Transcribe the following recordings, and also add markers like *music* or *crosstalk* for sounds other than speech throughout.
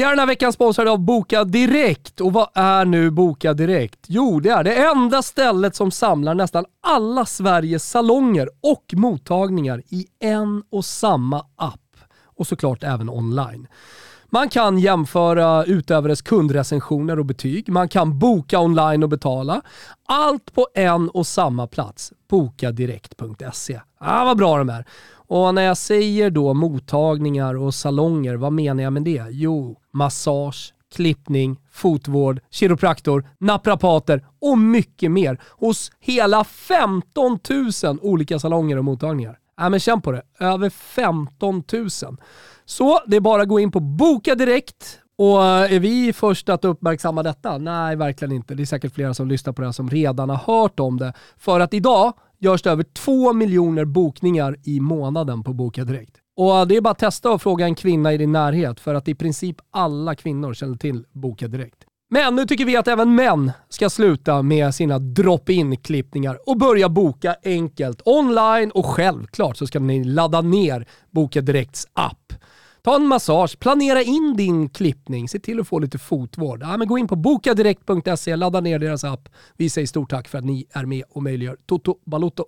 Vi är den här veckan sponsrade av Boka Direkt. Och vad är nu Boka Direkt? Jo, det är det enda stället som samlar nästan alla Sveriges salonger och mottagningar i en och samma app. Och såklart även online. Man kan jämföra utövares kundrecensioner och betyg. Man kan boka online och betala. Allt på en och samma plats. Bokadirekt.se. Ah, vad bra de är. Och när jag säger då mottagningar och salonger, vad menar jag med det? Jo, massage, klippning, fotvård, kiropraktor, naprapater och mycket mer hos hela 15 000 olika salonger och mottagningar. Ja, men känn på det, över 15 000. Så det är bara att gå in på Boka Direkt och eh, är vi först att uppmärksamma detta? Nej, verkligen inte. Det är säkert flera som lyssnar på det här som redan har hört om det. För att idag görs det över 2 miljoner bokningar i månaden på Boka Direkt. Och det är bara att testa och fråga en kvinna i din närhet för att i princip alla kvinnor känner till Boka Direkt. Men nu tycker vi att även män ska sluta med sina drop-in klippningar och börja boka enkelt online och självklart så ska ni ladda ner Boka Direkts app. Ta en massage, planera in din klippning, se till att få lite fotvård. Ja, men gå in på bokadirekt.se, ladda ner deras app. Vi säger stort tack för att ni är med och möjliggör Toto Balotto.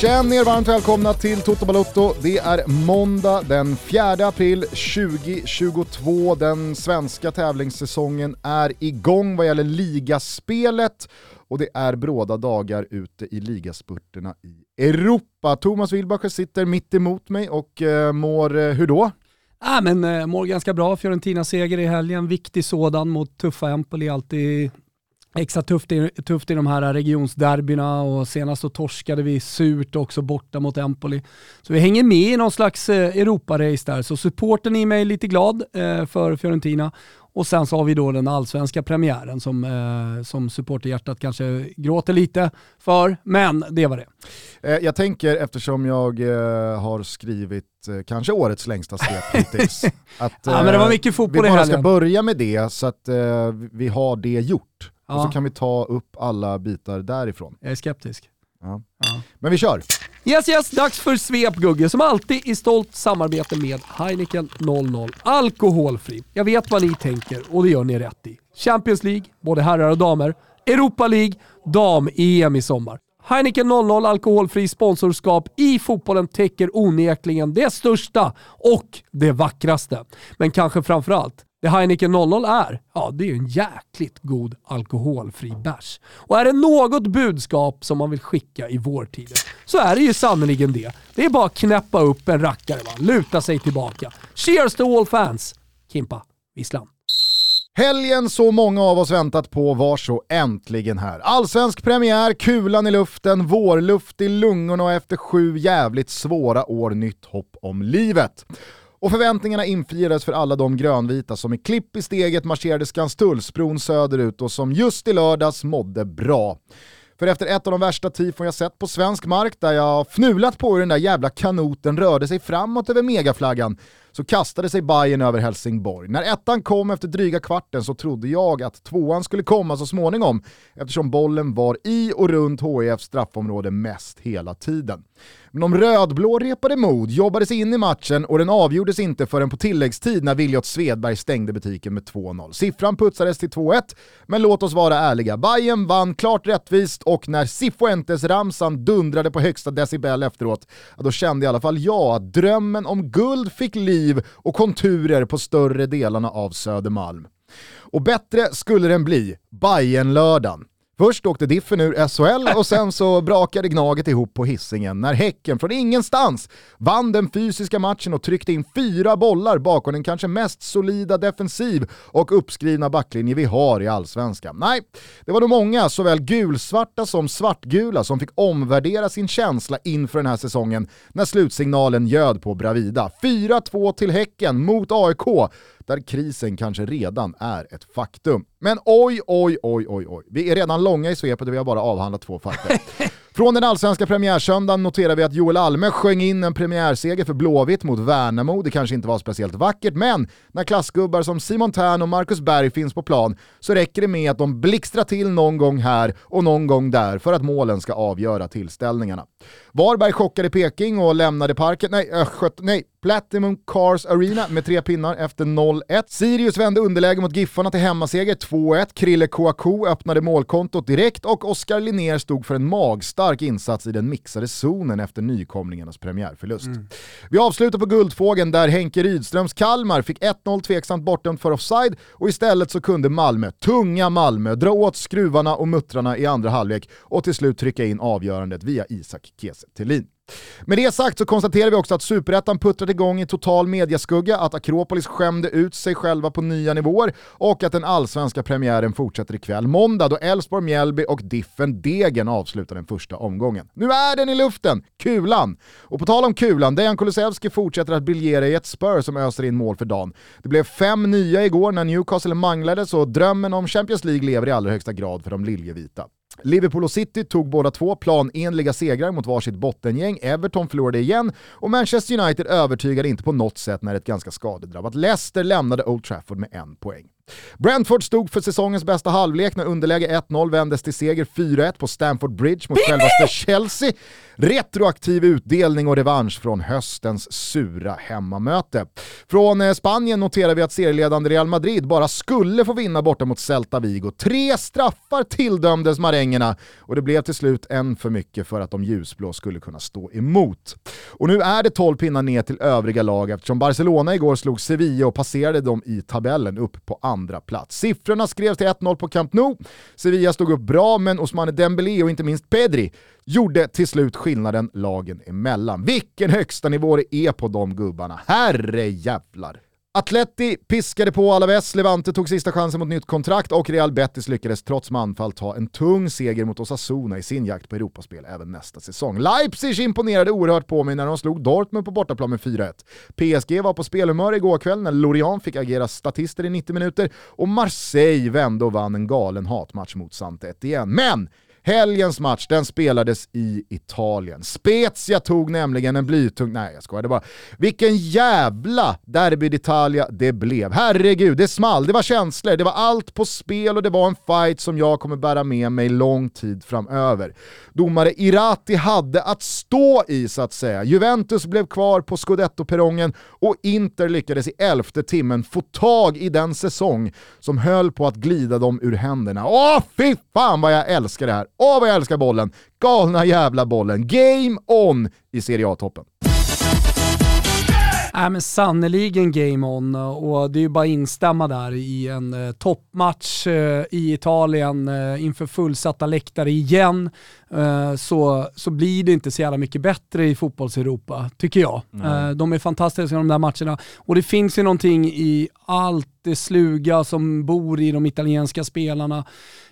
Känn er varmt välkomna till Toto Balotto. Det är måndag den 4 april 2022. Den svenska tävlingssäsongen är igång vad gäller ligaspelet och det är bråda dagar ute i ligaspurterna i Europa. Thomas Wilbacher sitter mitt emot mig och eh, mår eh, hur då? Ah, men, eh, mår ganska bra. Fiorentina-seger i helgen, viktig sådan mot tuffa Empoli. Alltid extra tufft i, tufft i de här regionsderbyna och senast så torskade vi surt också borta mot Empoli. Så vi hänger med i någon slags eh, Europa-race där. Så supporten i mig är lite glad eh, för Fiorentina. Och sen så har vi då den allsvenska premiären som, eh, som supporterhjärtat kanske gråter lite för, men det var det. Eh, jag tänker, eftersom jag eh, har skrivit eh, kanske årets längsta svep *laughs* hittills, att ja, men det var mycket fotboll vi bara ska börja med det så att vi har det gjort. Ja. Och så kan vi ta upp alla bitar därifrån. Jag är skeptisk. Ja. Ja. Men vi kör! Yes yes, dags för svep Gugge, som alltid i stolt samarbete med Heineken 00. Alkoholfri. Jag vet vad ni tänker och det gör ni rätt i. Champions League, både herrar och damer. Europa League, dam-EM i sommar. Heineken 00 alkoholfri sponsorskap i fotbollen täcker onekligen det största och det vackraste. Men kanske framförallt det Heineken 00 är, ja det är ju en jäkligt god alkoholfri bärs. Och är det något budskap som man vill skicka i vårtiden så är det ju sannerligen det. Det är bara att knäppa upp en rackare va, luta sig tillbaka. Cheers to all fans! Kimpa, visslan. Helgen så många av oss väntat på var så äntligen här. Allsvensk premiär, kulan i luften, vårluft i lungorna och efter sju jävligt svåra år nytt hopp om livet. Och förväntningarna infriades för alla de grönvita som i klipp i steget marscherade Skanstullsbron söderut och som just i lördags mådde bra. För efter ett av de värsta tifon jag sett på svensk mark där jag fnulat på hur den där jävla kanoten rörde sig framåt över megaflaggan så kastade sig Bayern över Helsingborg. När ettan kom efter dryga kvarten så trodde jag att tvåan skulle komma så småningom eftersom bollen var i och runt HIFs straffområde mest hela tiden. Men de rödblå repade mod, jobbade sig in i matchen och den avgjordes inte förrän på tilläggstid när Viljot Svedberg stängde butiken med 2-0. Siffran putsades till 2-1, men låt oss vara ärliga. Bayern vann klart rättvist och när Sifuentes-ramsan dundrade på högsta decibel efteråt, då kände i alla fall jag att drömmen om guld fick liv och konturer på större delarna av Södermalm. Och bättre skulle den bli, bayern lördagen Först åkte Diffen ur SHL och sen så brakade Gnaget ihop på hissingen när Häcken från ingenstans vann den fysiska matchen och tryckte in fyra bollar bakom den kanske mest solida defensiv och uppskrivna backlinje vi har i Allsvenskan. Nej, det var nog många, såväl gulsvarta som svartgula, som fick omvärdera sin känsla inför den här säsongen när slutsignalen ljöd på Bravida. 4-2 till Häcken mot AIK, där krisen kanske redan är ett faktum. Men oj, oj, oj, oj, oj. Vi är redan långa i svepet och vi har bara avhandlat två fighter. *laughs* Från den allsvenska premiärsöndagen noterar vi att Joel Alme sjöng in en premiärseger för Blåvitt mot Värnamo. Det kanske inte var speciellt vackert, men när klassgubbar som Simon Tern och Marcus Berg finns på plan så räcker det med att de blixtrar till någon gång här och någon gång där för att målen ska avgöra tillställningarna. Varberg chockade Peking och lämnade parken, nej, Östgöt, nej, Platinum Cars Arena med tre pinnar efter 0-1. Sirius vände underläge mot Giffarna till hemmaseger 2-1. Krille Kouakou öppnade målkontot direkt och Oskar Linnér stod för en magstark insats i den mixade zonen efter nykomlingarnas premiärförlust. Mm. Vi avslutar på Guldfågeln där Henke Rydströms Kalmar fick 1-0 tveksamt bortdömt för offside och istället så kunde Malmö, tunga Malmö, dra åt skruvarna och muttrarna i andra halvlek och till slut trycka in avgörandet via Isak Kiese Thelin. Med det sagt så konstaterar vi också att Superettan puttrat igång i total mediaskugga, att Akropolis skämde ut sig själva på nya nivåer och att den allsvenska premiären fortsätter ikväll måndag då Elfsborg, Mjällby och Diffen Degen avslutar den första omgången. Nu är den i luften, kulan! Och på tal om kulan, Dejan Kulusevski fortsätter att briljera i ett spör som öser in mål för dagen. Det blev fem nya igår när Newcastle manglades och drömmen om Champions League lever i allra högsta grad för de liljevita. Liverpool och City tog båda två planenliga segrar mot varsitt bottengäng, Everton förlorade igen och Manchester United övertygade inte på något sätt när ett ganska skadedrabbat Leicester lämnade Old Trafford med en poäng. Brentford stod för säsongens bästa halvlek när underläge 1-0 vändes till seger 4-1 på Stamford Bridge mot självaste Chelsea. Retroaktiv utdelning och revansch från höstens sura hemmamöte. Från eh, Spanien noterar vi att serieledande Real Madrid bara skulle få vinna borta mot Celta Vigo. Tre straffar tilldömdes marängerna och det blev till slut en för mycket för att de ljusblå skulle kunna stå emot. Och nu är det 12 pinnar ner till övriga lag eftersom Barcelona igår slog Sevilla och passerade dem i tabellen upp på andra plats. Siffrorna skrevs till 1-0 på Camp Nou. Sevilla stod upp bra, men Osmane Dembélé och inte minst Pedri gjorde till slut skillnaden lagen emellan. Vilken högsta nivå det är på de gubbarna, herre jävlar. Atleti piskade på Alaves, Levante tog sista chansen mot nytt kontrakt och Real Betis lyckades trots manfall ta en tung seger mot Osasuna i sin jakt på Europaspel även nästa säsong. Leipzig imponerade oerhört på mig när de slog Dortmund på bortaplan med 4-1. PSG var på spelhumör igår kväll när Lorient fick agera statister i 90 minuter och Marseille vände och vann en galen hatmatch mot Sante igen. Men Helgens match den spelades i Italien. Spezia tog nämligen en blytung... Nej jag skojar, det bara... Vilken jävla Derby d'Italia det blev. Herregud, det small, det var känslor, det var allt på spel och det var en fight som jag kommer bära med mig lång tid framöver. Domare Irati hade att stå i så att säga. Juventus blev kvar på scudetto-perrongen och Inter lyckades i elfte timmen få tag i den säsong som höll på att glida dem ur händerna. Åh fy fan vad jag älskar det här! Åh vad jag älskar bollen! Galna jävla bollen. Game on i Serie A-toppen. Nej men sannerligen game on och det är ju bara att instämma där i en eh, toppmatch eh, i Italien eh, inför fullsatta läktare igen. Eh, så, så blir det inte så jävla mycket bättre i fotbolls-Europa, tycker jag. Mm. de är fantastiska de där matcherna och det finns ju någonting i allt det sluga som bor i de italienska spelarna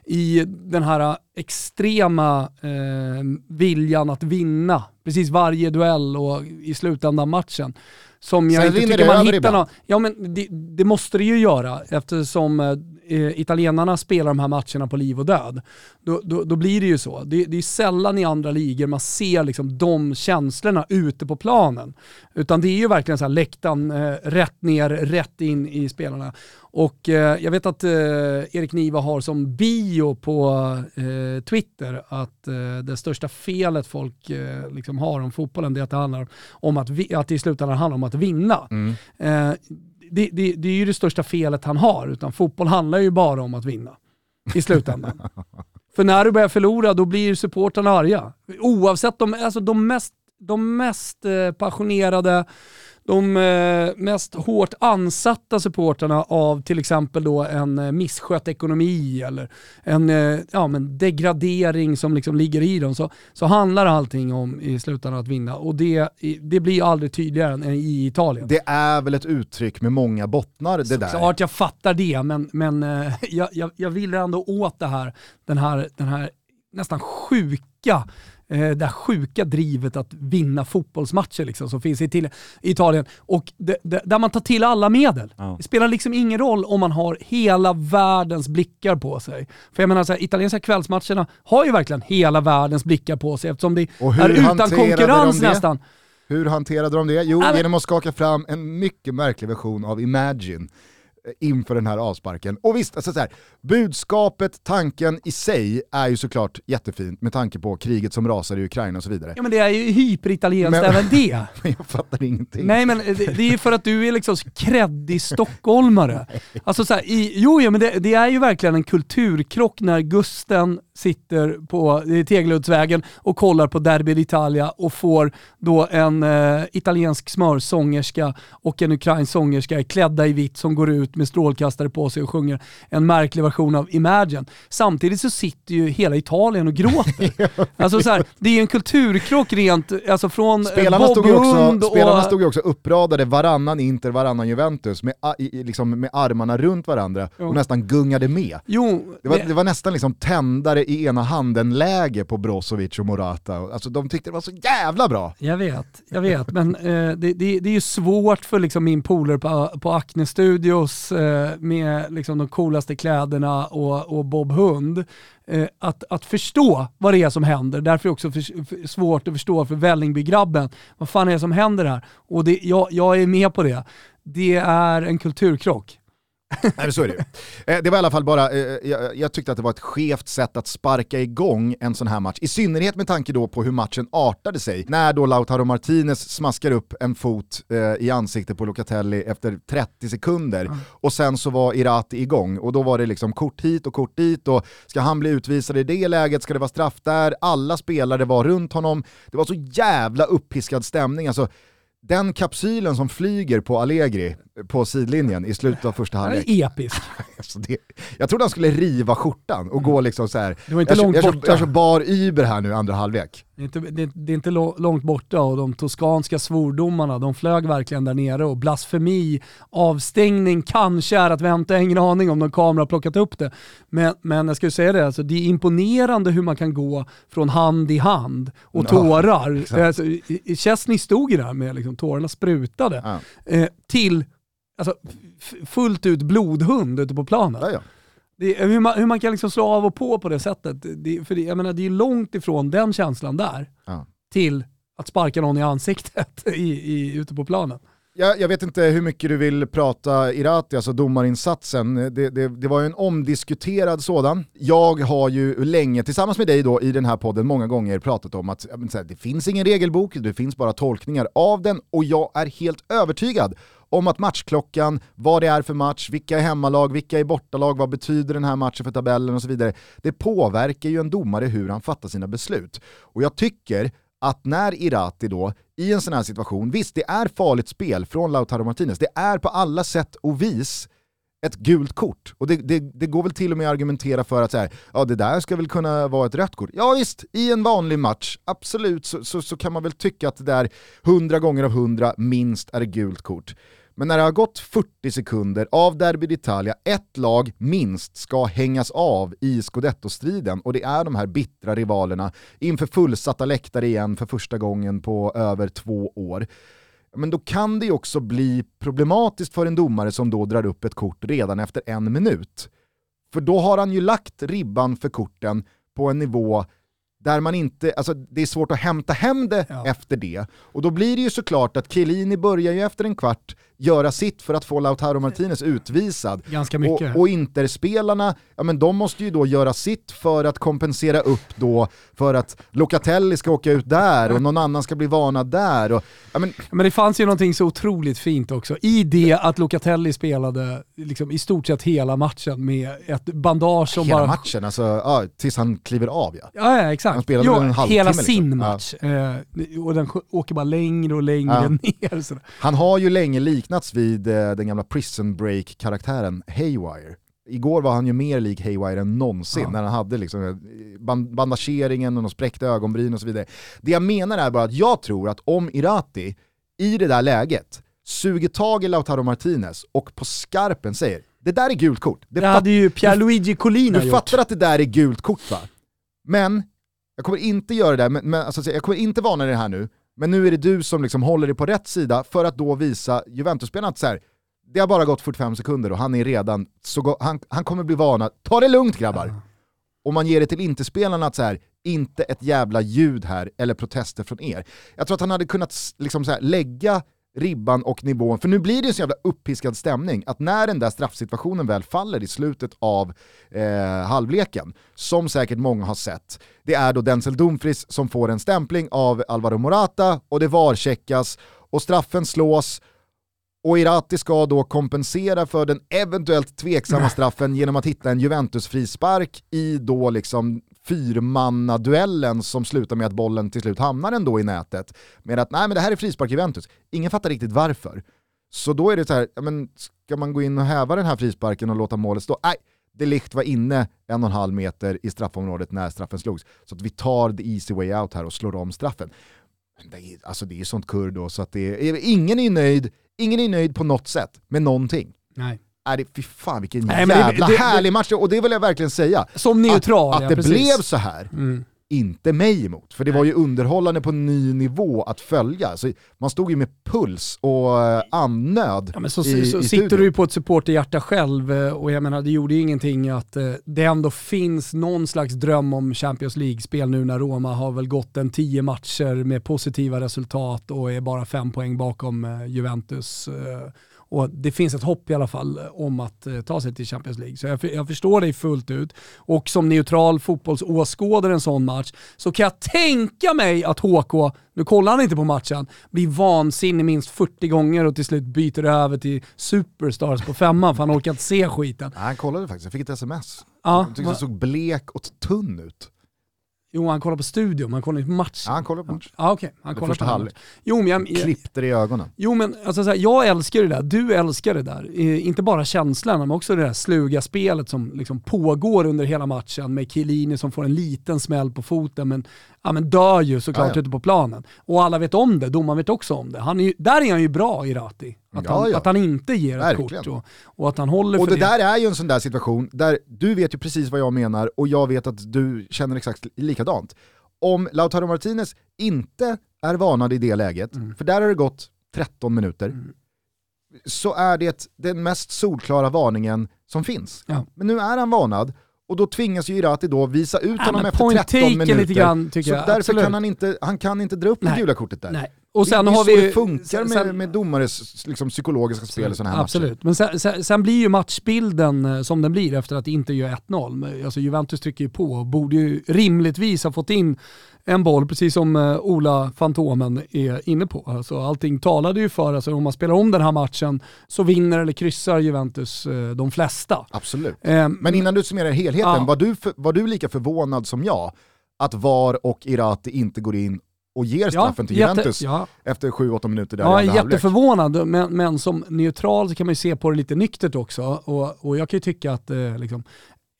i den här extrema eh, viljan att vinna precis varje duell och i slutändan matchen. Som jag Sen inte tycker man hittar någon, Ja men det, det, måste det ju göra eftersom eh, italienarna spelar de här matcherna på liv och död. Då, då, då blir det ju så. Det, det är sällan i andra ligor man ser liksom de känslorna ute på planen. Utan det är ju verkligen så här läktaren eh, rätt ner, rätt in i spelarna. Och eh, jag vet att eh, Erik Niva har som bio på eh, Twitter att eh, det största felet folk eh, liksom har om fotbollen det är att det handlar om att, vi, att det i slutändan handlar om att vinna. Mm. Eh, det, det, det, är ju det största felet han har, utan fotboll handlar ju bara om att vinna i slutändan. *laughs* För när du börjar förlora då blir supportrarna arga. Oavsett de, alltså de mest, de mest passionerade de eh, mest hårt ansatta supporterna av till exempel då en eh, misskött ekonomi eller en eh, ja, men degradering som liksom ligger i dem så, så handlar allting om i slutändan att vinna och det, det blir aldrig tydligare än i Italien. Det är väl ett uttryck med många bottnar det så, där. Klart jag fattar det men, men *laughs* jag, jag, jag vill ändå åt det här, den här, den här nästan sjuka eh, det här sjuka drivet att vinna fotbollsmatcher liksom, som finns i, till, i Italien. Och det, det, där man tar till alla medel. Ja. Det spelar liksom ingen roll om man har hela världens blickar på sig. För jag menar, så här, italienska kvällsmatcherna har ju verkligen hela världens blickar på sig eftersom det är utan konkurrens de nästan. Hur hanterade de det? Jo, genom att skaka fram en mycket märklig version av Imagine inför den här avsparken. Och visst, alltså så här, budskapet, tanken i sig är ju såklart jättefint med tanke på kriget som rasar i Ukraina och så vidare. Ja men det är ju hyperitalienskt även det. *laughs* men jag fattar ingenting. Nej men det, det är ju för att du är liksom kreddig stockholmare. *laughs* alltså så här, i, jo, ja, men det, det, är ju verkligen en kulturkrock när Gusten sitter på Tegeluddsvägen och kollar på Derby d'Italia och får då en eh, italiensk smörsångerska och en ukrainsk sångerska klädda i vitt som går ut med strålkastare på sig och sjunger en märklig version av Imagine. Samtidigt så sitter ju hela Italien och gråter. *laughs* alltså så här, det är en kulturkrock rent, alltså från spelarna stod, också, och... spelarna stod ju också uppradade varannan Inter, varannan Juventus med, liksom med armarna runt varandra jo. och nästan gungade med. Jo, det, var, det var nästan liksom tändare i ena handen-läge på Brozovic och Morata. Alltså de tyckte det var så jävla bra. Jag vet, jag vet, men eh, det, det, det, är ju svårt för liksom min polare på, på Acne Studios eh, med liksom de coolaste kläderna och, och Bob Hund eh, att, att förstå vad det är som händer. Därför är det också för, för, svårt att förstå för Vällingby-grabben, vad fan är det som händer här? Och det, jag, jag är med på det. Det är en kulturkrock. *laughs* Nej, så är det ju. Eh, det var i alla fall bara, eh, jag, tyckte att det var ett skevt sätt att sparka igång en sån här match. I synnerhet med tanke då på hur matchen artade sig. När då Lautaro Martinez smaskar upp en fot eh, i ansiktet på Locatelli efter 30 sekunder mm. och sen så var Irati igång och då var det liksom kort hit och kort dit och ska han bli utvisad i det läget, ska det vara straff där, alla spelare var runt honom. Det var så jävla uppiskad stämning. Alltså, den kapsylen som flyger på Allegri på sidlinjen i slutet av första halvlek. Det är episk. *laughs* alltså det, jag trodde han skulle riva skjortan och gå liksom så här. Det var inte jag, långt jag, jag, jag, jag kör bar Uber här nu andra halvlek. Det är, inte, det, det är inte långt borta och de toskanska svordomarna, de flög verkligen där nere och blasfemi, avstängning kanske är att vänta, ingen aning om någon kamera har plockat upp det. Men, men jag skulle säga det, alltså, det är imponerande hur man kan gå från hand i hand och tårar. Ja, alltså, Chesney stod ju där med liksom, tårarna sprutade. Ja. Eh, till alltså, fullt ut blodhund ute på planen. Ja, ja. Det, hur, man, hur man kan liksom slå av och på på det sättet, det, för det, jag menar, det är långt ifrån den känslan där ja. till att sparka någon i ansiktet *laughs* i, i, ute på planen. Jag, jag, vet inte hur mycket du vill prata Irati, alltså domarinsatsen. Det, det, det, var ju en omdiskuterad sådan. Jag har ju länge, tillsammans med dig då i den här podden, många gånger pratat om att här, det finns ingen regelbok, det finns bara tolkningar av den och jag är helt övertygad om att matchklockan, vad det är för match, vilka är hemmalag, vilka är bortalag, vad betyder den här matchen för tabellen och så vidare. Det påverkar ju en domare hur han fattar sina beslut. Och jag tycker att när Irati då, i en sån här situation, visst det är farligt spel från Lautaro Martinez, det är på alla sätt och vis ett gult kort. Och det, det, det, går väl till och med att argumentera för att så här, ja, det där ska väl kunna vara ett rött kort. Ja visst, i en vanlig match, absolut, så, så, så kan man väl tycka att det där 100 gånger av 100 minst är gult kort. Men när det har gått 40 sekunder av Derby d'Italia, ett lag minst ska hängas av i scudetto-striden och det är de här bittra rivalerna inför fullsatta läktare igen för första gången på över två år. Men då kan det ju också bli problematiskt för en domare som då drar upp ett kort redan efter en minut. För då har han ju lagt ribban för korten på en nivå där man inte, alltså det är svårt att hämta hem det ja. efter det. Och då blir det ju såklart att Chiellini börjar ju efter en kvart göra sitt för att få Lautaro Martinez utvisad. Ganska mycket. Och, och Interspelarna, ja men de måste ju då göra sitt för att kompensera upp då för att Locatelli ska åka ut där och någon annan ska bli varnad där. Och, ja men... men det fanns ju någonting så otroligt fint också i det att Locatelli spelade liksom i stort sett hela matchen med ett bandage som hela bara... Hela matchen, alltså ja, tills han kliver av ja. Ja, ja exakt. Han spelade jo, en hela liksom. sin match. Ja. Eh, och den åker bara längre och längre ja. ner. Sådär. Han har ju länge liknats vid eh, den gamla prison break-karaktären Haywire. Igår var han ju mer lik Haywire än någonsin ja. när han hade liksom eh, band bandageringen och de spräckta ögonbryn och så vidare. Det jag menar är bara att jag tror att om Irati i det där läget suger tag i Lautaro Martinez och på skarpen säger det där är gult kort. Det, det hade ju Pierluigi Collina Du, du fattar att det där är gult kort va? Men jag kommer inte göra det där, men, men, alltså, jag kommer inte varna dig det här nu, men nu är det du som liksom håller dig på rätt sida för att då visa Juventus-spelarna att så här, det har bara gått 45 sekunder och han är redan, så han, han kommer bli varnad. Ta det lugnt grabbar! Ja. Och man ger det till inte-spelarna att så här, inte ett jävla ljud här eller protester från er. Jag tror att han hade kunnat liksom så här, lägga ribban och nivån, för nu blir det en så jävla uppiskad stämning att när den där straffsituationen väl faller i slutet av eh, halvleken, som säkert många har sett, det är då Denzel Dumfries som får en stämpling av Alvaro Morata och det varcheckas och straffen slås och Irati ska då kompensera för den eventuellt tveksamma straffen genom att hitta en Juventus-frispark i då liksom fyrmannaduellen som slutar med att bollen till slut hamnar ändå i nätet. Med att nej men det här är frispark Juventus. Ingen fattar riktigt varför. Så då är det så här, ja, men ska man gå in och häva den här frisparken och låta målet stå? Nej, det Ligt var inne en och en halv meter i straffområdet när straffen slogs. Så att vi tar the easy way out här och slår om straffen. Men det är, alltså det är sånt kurr då så att det är, ingen är nöjd, ingen är nöjd på något sätt med någonting. Nej. Är det, fy fan vilken Nej, jävla det, det, härlig match, och det vill jag verkligen säga. Som neutral, Att, att det precis. blev så här, mm. inte mig emot. För det var ju underhållande på ny nivå att följa. Så man stod ju med puls och uh, annöd ja, men så, i, så, i sitter du ju på ett supporterhjärta själv eh, och jag menar det gjorde ju ingenting att uh, det ändå finns någon slags dröm om Champions League-spel nu när Roma har väl gått en tio matcher med positiva resultat och är bara fem poäng bakom Juventus. Och det finns ett hopp i alla fall om att eh, ta sig till Champions League. Så jag, jag förstår dig fullt ut. Och som neutral fotbollsåskådare en sån match så kan jag tänka mig att HK, nu kollar han inte på matchen, blir vansinnig minst 40 gånger och till slut byter över till Superstars på femman för han orkar inte se skiten. Nej, han kollade faktiskt, jag fick ett sms. Ja, jag tyckte han såg blek och tunn ut. Jo, han kollar på studion, han kollar inte på match. Ja, han kollar på match. Ja, okej. Okay. Han kollar på halvlek. Jo, men jag, Klippte det i ögonen. Jo, men alltså, så här, jag älskar det där, du älskar det där. Eh, inte bara känslan, men också det där sluga spelet som liksom pågår under hela matchen med Chiellini som får en liten smäll på foten, men ja, men dör ju såklart ja, ja. ute på planen. Och alla vet om det, domaren vet också om det. Han är ju, där är han ju bra, Irati. Att, ja, han, att han inte ger Verkligen. ett kort och, och, att han håller och för det. Och det där är ju en sån där situation där du vet ju precis vad jag menar och jag vet att du känner exakt likadant. Om Lautaro Martinez inte är varnad i det läget, mm. för där har det gått 13 minuter, mm. så är det den mest solklara varningen som finns. Men nu är han varnad och då tvingas ju Irati då visa ut ja, honom efter 13 minuter. Lite grann, så jag, därför absolut. kan han inte, han kan inte dra upp det gula kortet där. Nej. Och sen det, det har vi, så det funkar sen, med, med domares liksom, psykologiska spel i sådana här absolut. matcher. Men sen, sen, sen, blir ju matchbilden eh, som den blir efter att inte göra 1-0. Alltså Juventus trycker ju på och borde ju rimligtvis ha fått in en boll, precis som uh, Ola Fantomen är inne på. Alltså, allting talade ju för, alltså, om man spelar om den här matchen så vinner eller kryssar Juventus uh, de flesta. Absolut. Uh, Men innan du summerar helheten, var, du för, var du lika förvånad som jag att VAR och Irati inte går in och ger straffen ja, till Juventus ja. efter 7-8 minuter där Ja, jag är jätteförvånad, men, men som neutral så kan man ju se på det lite nyktert också. Och, och jag kan ju tycka att eh, liksom,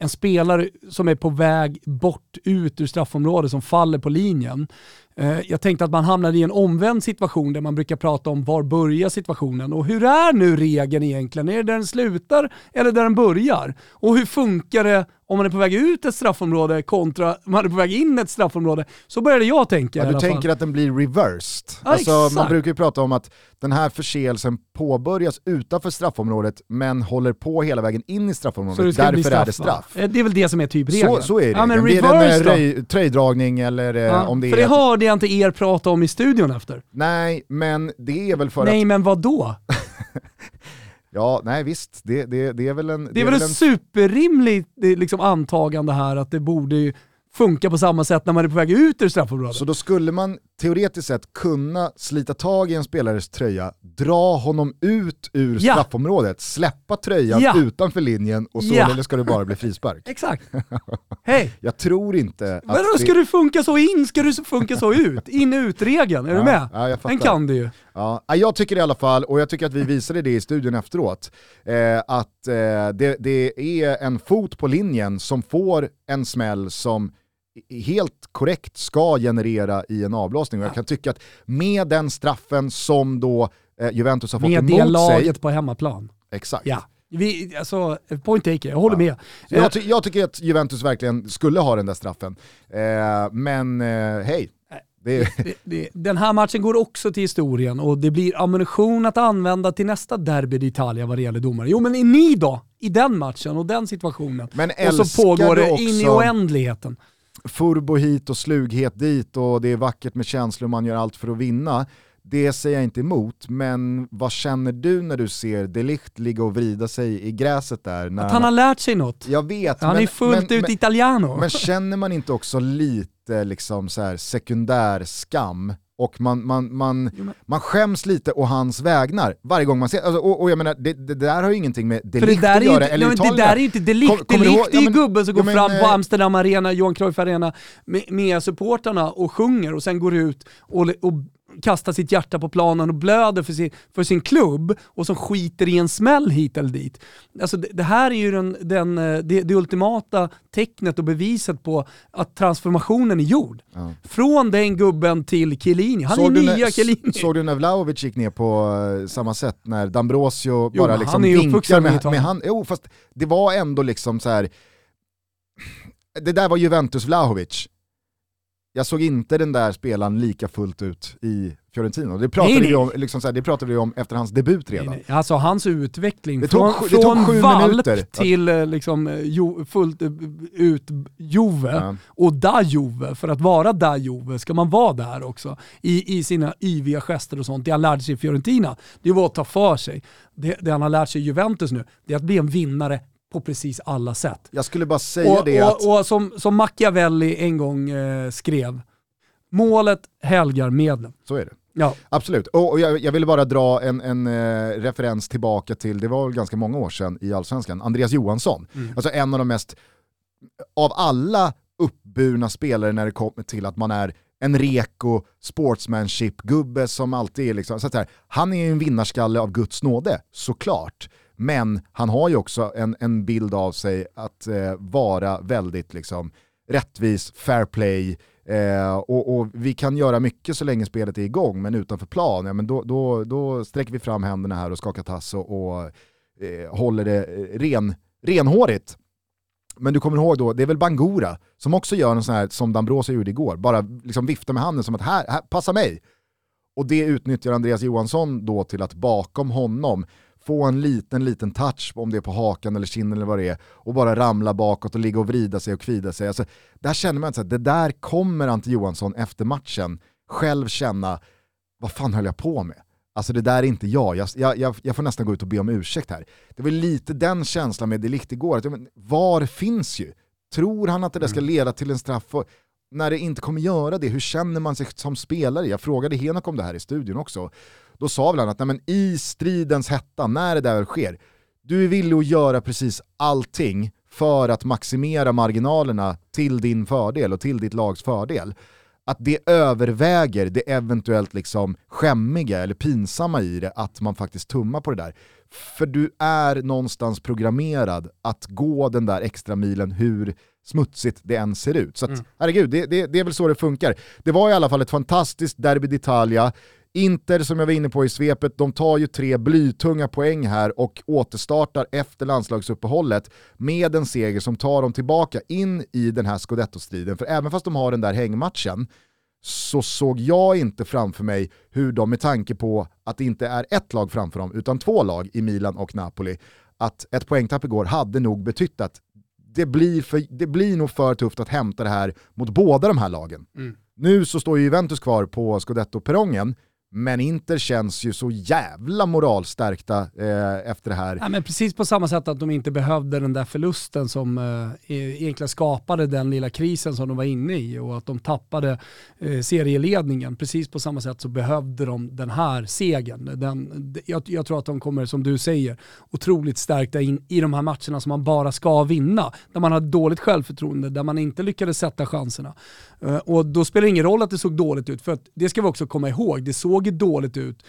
en spelare som är på väg bort ut ur straffområdet som faller på linjen. Eh, jag tänkte att man hamnade i en omvänd situation där man brukar prata om var börjar situationen och hur är nu regeln egentligen? Är det där den slutar eller där den börjar? Och hur funkar det om man är på väg ut ett straffområde kontra om man är på väg in ett straffområde, så började jag tänka ja, Du tänker fall. att den blir reversed? Ja, alltså, man brukar ju prata om att den här förseelsen påbörjas utanför straffområdet men håller på hela vägen in i straffområdet, därför är det straff. Det är väl det som är typ regeln. Så, så är det. Ja, men det är en tröjdragning eller eh, ja, om det för är... det hörde jag inte er prata om i studion efter. Nej, men det är väl för Nej, att... men vad då? *laughs* Ja, nej visst, det, det, det är väl en... Det det är väl en... superrimligt liksom, antagande här att det borde funka på samma sätt när man är på väg ut ur straffområdet. Så då skulle man teoretiskt sett kunna slita tag i en spelares tröja, dra honom ut ur ja. straffområdet, släppa tröjan ja. utanför linjen och så ja. ska det bara bli frispark. *laughs* Exakt. *laughs* Hej! Jag tror inte att... Men då ska det... du funka så in, ska du funka så ut? In-ut-regeln, är ja. du med? Ja, Den kan du ju. Ja, jag tycker i alla fall, och jag tycker att vi visade det i studion efteråt, eh, att eh, det, det är en fot på linjen som får en smäll som helt korrekt ska generera i en avblåsning. Och jag kan tycka att med den straffen som då eh, Juventus har fått med emot sig... Med det laget på hemmaplan. Exakt. Ja. Vi, alltså, point taker, jag håller ja. med. Jag, ty jag, tycker att Juventus verkligen skulle ha den där straffen. Eh, men eh, hej, det... Det, det, den här matchen går också till historien och det blir ammunition att använda till nästa derby d'Italia vad det gäller domare. Jo men är ni då i den matchen och den situationen? Men och så pågår det in i oändligheten. Furbo hit och slughet dit och det är vackert med känslor man gör allt för att vinna. Det säger jag inte emot, men vad känner du när du ser Delicht ligga och vrida sig i gräset där? När att han har lärt sig något. Jag vet. Han men, är fullt men, ut men, italiano. Men känner man inte också lite liksom så här sekundär skam. Och man, man, man, jo, men... man skäms lite å hans vägnar varje gång man ser, alltså, och, och, jag menar det, det, där har ju ingenting med delikt att göra, eller nej, Det där är ju inte delikt, kom, delikt är ju ja, gubben som går men, fram på eh, Amsterdam Arena, Johan Cruyff Arena med, med supporterna och sjunger och sen går ut och, och kastar sitt hjärta på planen och blöder för sin, för sin klubb och som skiter i en smäll hit eller dit. Alltså det, det här är ju den, den, eh, det, det, ultimata tecknet och beviset på att transformationen är gjord. Ja. Från den gubben till Chiellini. Han såg är nya när, Chiellini. Såg du när Vlahovic gick ner på uh, samma sätt när D'Ambrosio bara liksom vinkar med, med hand? Jo, fast det var ändå liksom så här. det där var Juventus Vlahovic jag såg inte den där spelaren lika fullt ut i Fiorentino. Det pratade, nej, vi, om, liksom här, det pratade vi om efter hans debut redan. Nej, nej. Alltså hans utveckling det tog, från, det från valp minuter. till eh, liksom, eh, jo, fullt eh, ut Jove ja. och da Jove, för att vara da Jove ska man vara där också i, i sina yviga gester och sånt. Det han lärde sig i Fiorentina, det var att ta för sig. Det, det han har lärt sig i Juventus nu, det är att bli en vinnare på precis alla sätt. Jag skulle bara säga och, det och, att... Och som, som Machiavelli en gång eh, skrev, målet helgar medlen. Så är det. Ja. Absolut, och, jag, jag ville bara dra en, en uh, referens tillbaka till, det var ganska många år sedan i Allsvenskan, Andreas Johansson. Mm. Alltså en av de mest, av alla uppburna spelare när det kommer till att man är en reko sportsmanship-gubbe som alltid är liksom, så att här, han är ju en vinnarskalle av Guds nåde, såklart. Men han har ju också en, en bild av sig att eh, vara väldigt liksom, rättvis, fair play, eh, och, och, vi kan göra mycket så länge spelet är igång, men utanför plan, ja, men då, då, då sträcker vi fram händerna här och skakar tass och, och eh, håller det eh, ren, renhårigt. Men du kommer ihåg då, det är väl Bangura som också gör en sån här som Dambrosa gjorde igår, bara liksom viftar med handen som att här, här passa mig. Och det utnyttjar Andreas Johansson då till att bakom honom få en liten, liten touch, om det är på hakan eller kinden eller vad det är, och bara ramla bakåt och ligga och vrida sig och kvida sig. Alltså, där känner man att det där kommer Ante Johansson efter matchen själv känna, vad fan höll jag på med? Alltså det där är inte jag. Jag, jag, jag får nästan gå ut och be om ursäkt här. Det var lite den känslan med Delict igår, att, men, VAR finns ju. Tror han att det där ska mm. leda till en straff? Och, när det inte kommer göra det, hur känner man sig som spelare? Jag frågade Henok om det här i studion också då sa väl han att nej, men i stridens hetta, när det där sker, du är villig att göra precis allting för att maximera marginalerna till din fördel och till ditt lags fördel. Att det överväger det eventuellt liksom skämmiga eller pinsamma i det att man faktiskt tummar på det där. För du är någonstans programmerad att gå den där extra milen hur smutsigt det än ser ut. Så att, mm. herregud, det, det, det, är väl så det funkar. Det var i alla fall ett fantastiskt derby d'Italia. Inter som jag var inne på i svepet, de tar ju tre blytunga poäng här och återstartar efter landslagsuppehållet med en seger som tar dem tillbaka in i den här scudetto-striden. För även fast de har den där hängmatchen så såg jag inte framför mig hur de med tanke på att det inte är ett lag framför dem utan två lag i Milan och Napoli, att ett poängtapp igår hade nog betytt att det blir, för, det blir nog för tufft att hämta det här mot båda de här lagen. Mm. Nu så står ju Juventus kvar på scudetto-perrongen, men Inter känns ju så jävla moralstärkta eh, efter det här. Ja, men precis på samma sätt att de inte behövde den där förlusten som eh, e-, egentligen skapade den lilla krisen som de var inne i och att de tappade eh, serieledningen. Precis på samma sätt så behövde de den här segern. Den, jag, jag, tror att de kommer, som du säger, otroligt stärkta in i de här matcherna som man bara ska vinna. Där man har dåligt självförtroende, där man inte lyckades sätta chanserna. Eh, och då spelar det ingen roll att det såg dåligt ut, för att det ska vi också komma ihåg. Det såg såg dåligt ut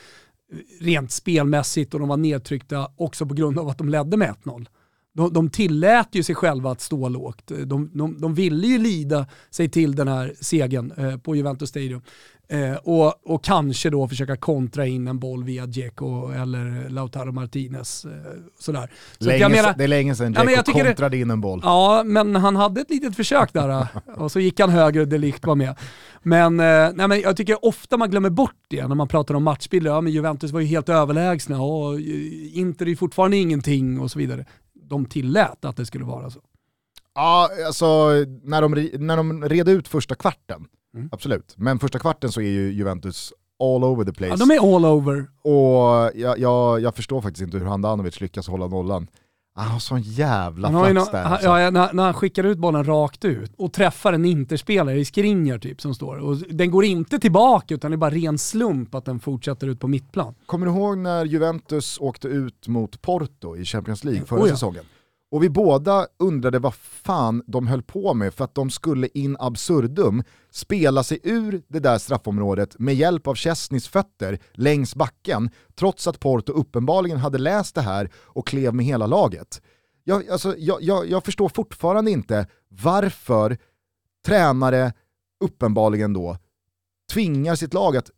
rent spelmässigt och de var nedtryckta också på grund av att de ledde med 1-0. De, de tillät ju sig själva att stå lågt. De, de, de ville ju lida sig till den här segern eh, på Juventus Stadium. Eh, och, och kanske då försöka kontra in en boll via Dzeko eller Lautaro Martinez. Eh, sådär. Så länge, menar, det är länge sedan Dzeko ja, kontrade det, in en boll. Ja, men han hade ett litet försök där eh, *laughs* och så gick han högre och Delict var med. Men, eh, nej, men jag tycker ofta man glömmer bort det när man pratar om matchbilder. Ja, men Juventus var ju helt överlägsna och eh, Inter är fortfarande ingenting och så vidare. De tillät att det skulle vara så. Ja, alltså när de, när de red ut första kvarten, mm. absolut. Men första kvarten så är ju Juventus all over the place. Ja, de är all over. Och jag, jag, jag förstår faktiskt inte hur Handanovic lyckas hålla nollan. Han har sån jävla han flax där. Alltså. Ja, när, när, han skickar ut bollen rakt ut och träffar en interspelare i Skriniar typ som står. Och den går inte tillbaka utan det är bara ren slump att den fortsätter ut på mittplan. Kommer du ihåg när Juventus åkte ut mot Porto i Champions League förra oh ja. säsongen? Och vi båda undrade vad fan de höll på med för att de skulle in absurdum spela sig ur det där straffområdet med hjälp av Chesneys fötter längs backen, trots att Porto uppenbarligen hade läst det här och klev med hela laget. Jag, alltså, jag, jag, jag förstår fortfarande inte varför tränare uppenbarligen då tvingar sitt lag att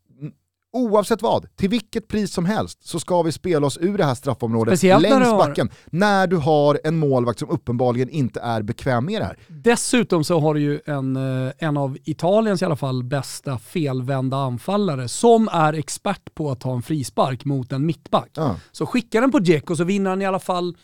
Oavsett vad, till vilket pris som helst så ska vi spela oss ur det här straffområdet Speciellt längs när backen när du har en målvakt som uppenbarligen inte är bekväm med det här. Dessutom så har du ju en, eh, en av Italiens i alla fall bästa felvända anfallare som är expert på att ta en frispark mot en mittback. Ja. Så skickar den på Dzeko så vinner han i alla fall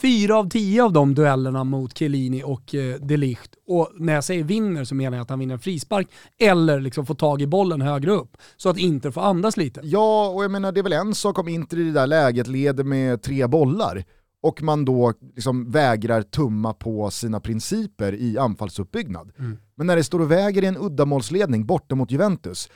fyra av tio av de duellerna mot Chiellini och eh, de Ligt. Och när jag säger vinner så menar jag att han vinner en frispark eller liksom får tag i bollen högre upp så att Inter får andas lite. Ja, och jag menar det är väl en sak om Inter i det där läget leder med tre bollar och man då liksom vägrar tumma på sina principer i anfallsuppbyggnad. Mm. Men när det står och väger i en uddamålsledning borta mot Juventus,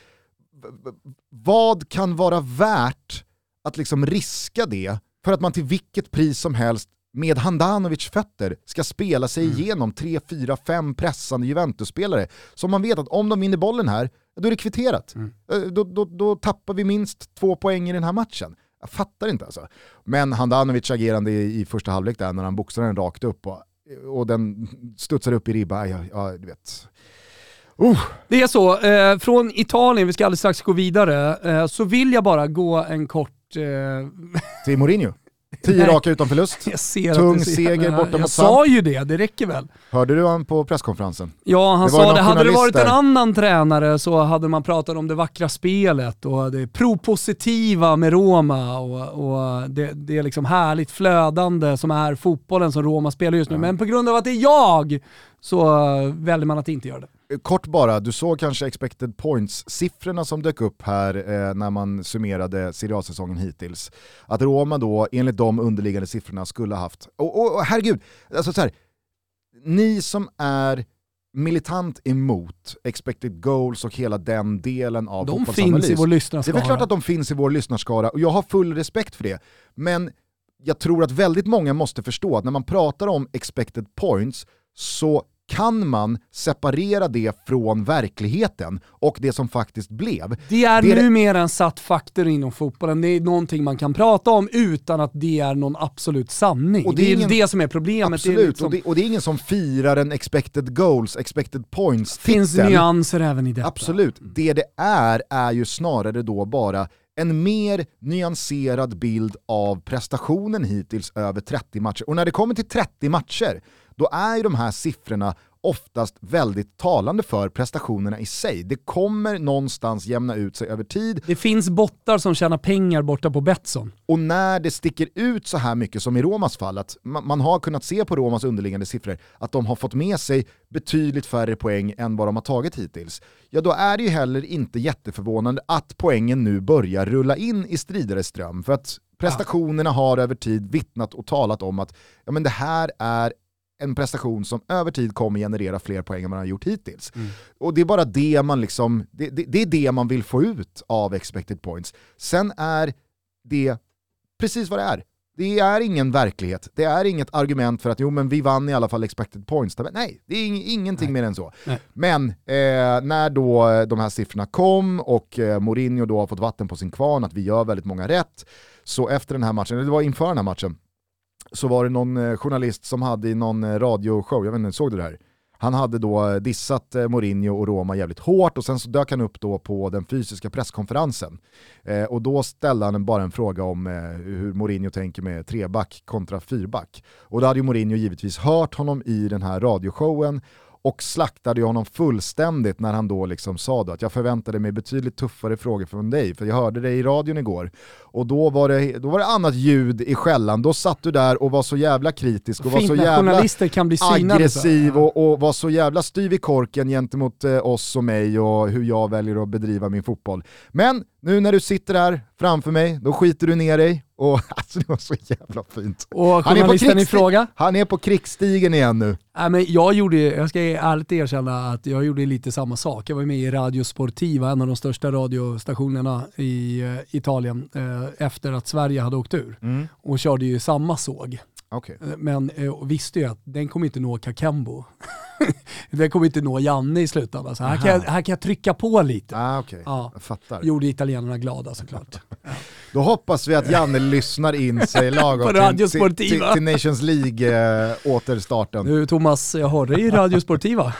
vad kan vara värt att liksom riska det för att man till vilket pris som helst med Handanovic fötter ska spela sig mm. igenom 3, 4, 5 pressande Juventus-spelare som man vet att om de vinner bollen här, då är det kvitterat. Mm. Eh, då, då, då tappar vi minst två poäng i den här matchen. Jag fattar inte alltså. Men Handanovic agerande i, i första halvlek där när han boxar den rakt upp och, och den studsar upp i ribba, ja, ja du vet. Uh. Det är så, eh, från Italien, vi ska alldeles strax gå vidare, eh, så vill jag bara gå en kort... Eh... Till Mourinho? Tio raka utan förlust. Tung seger borta jag mot. Jag sa ju det, det räcker väl. Hörde du honom på presskonferensen? Ja, han det sa det. Hade det varit en annan tränare så hade man pratat om det vackra spelet och det propositiva med Roma och, och det, det är liksom härligt flödande som är fotbollen som Roma spelar just nu. Ja. Men på grund av att det är jag så väljer man att inte göra det kort bara, du såg kanske expected points-siffrorna som dök upp här eh, när man summerade Serie A-säsongen hittills. Att Roma då, enligt de underliggande siffrorna, skulle ha haft, och, och, och herregud, alltså så här, ni som är militant emot expected goals och hela den delen av De finns i vår lyssnarskara. Det är väl klart att de finns i vår lyssnarskara och jag har full respekt för det. Men jag tror att väldigt många måste förstå att när man pratar om expected points så kan man separera det från verkligheten och det som faktiskt blev. Det är det numera en satt faktor inom fotbollen, det är någonting man kan prata om utan att det är någon absolut sanning. Och det, är, det är ingen, det som är problemet. Absolut, är liksom... och, det, och, det, är ingen som firar en expected goals, expected points Det finns nyanser även i detta. Absolut, det det är är ju snarare då bara en mer nyanserad bild av prestationen hittills över 30 matcher. Och när det kommer till 30 matcher, då är ju de här siffrorna oftast väldigt talande för prestationerna i sig. Det kommer någonstans jämna ut sig över tid. Det finns bottar som tjänar pengar borta på Betsson. Och när det sticker ut så här mycket som i Romas fall, att man har kunnat se på Romas underliggande siffror att de har fått med sig betydligt färre poäng än vad de har tagit hittills, ja då är det ju heller inte jätteförvånande att poängen nu börjar rulla in i stridare ström. För att prestationerna har över tid vittnat och talat om att ja, men det här är en prestation som över tid kommer generera fler poäng än man har gjort hittills. Mm. Och det är bara det man liksom, det, det, det, är det man vill få ut av expected points. Sen är det precis vad det är. Det är ingen verklighet, det är inget argument för att jo men vi vann i alla fall expected points. Nej, det är ingenting Nej. mer än så. Nej. Men eh, när då de här siffrorna kom och eh, Mourinho då har fått vatten på sin kvarn, att vi gör väldigt många rätt, så efter den här matchen, eller det var inför den här matchen, så var det någon eh, journalist som hade i någon eh, radioshow, jag vet inte, såg du det här? Han hade då eh, dissat Mourinho och Roma jävligt hårt och sen så dök han upp då på den fysiska presskonferensen. Eh, och då ställde han bara en fråga om eh, hur Mourinho tänker med treback kontra fyrback. Och då hade ju Mourinho givetvis hört honom i den här radioshowen och slaktade honom fullständigt när han då liksom sa då att jag förväntade mig betydligt tuffare frågor från dig, för jag hörde dig i radion igår. Och då var det, då var det annat ljud i skällan, då satt du där och var så jävla kritisk och Fint var så jävla aggressiv och, och, var så jävla styv i korken gentemot eh, oss och mig och hur jag väljer att bedriva min fotboll. Men nu när du sitter här framför mig, då skiter du ner dig och *laughs* alltså det var så jävla fint. Och han är, på i fråga? han är på krigsstigen igen nu. Nej, men jag, gjorde, jag ska ärligt erkänna att jag gjorde lite samma sak. Jag var med i Radio Sportiva, en av de största radiostationerna i uh, Italien, uh, efter att Sverige hade åkt ur. Mm. Och körde ju samma såg. Okay. Eh, men uh, visste ju att den kommer inte nå Kakembo. *laughs* den kommer inte nå Janne i slutändan. Så här kan, jag, här kan jag trycka på lite. Ah, okay. ja. Jag fattar. Gjorde italienarna glada såklart. Ja. *laughs* Då hoppas vi att Janne lyssnar in sig *laughs* lagom till, till, till, till, Nations League-återstarten. du Thomas, jag har dig i Radio Sportiva.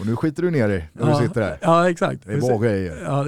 Och nu skiter du ner dig när ja, du sitter här. Ja exakt. Det ja,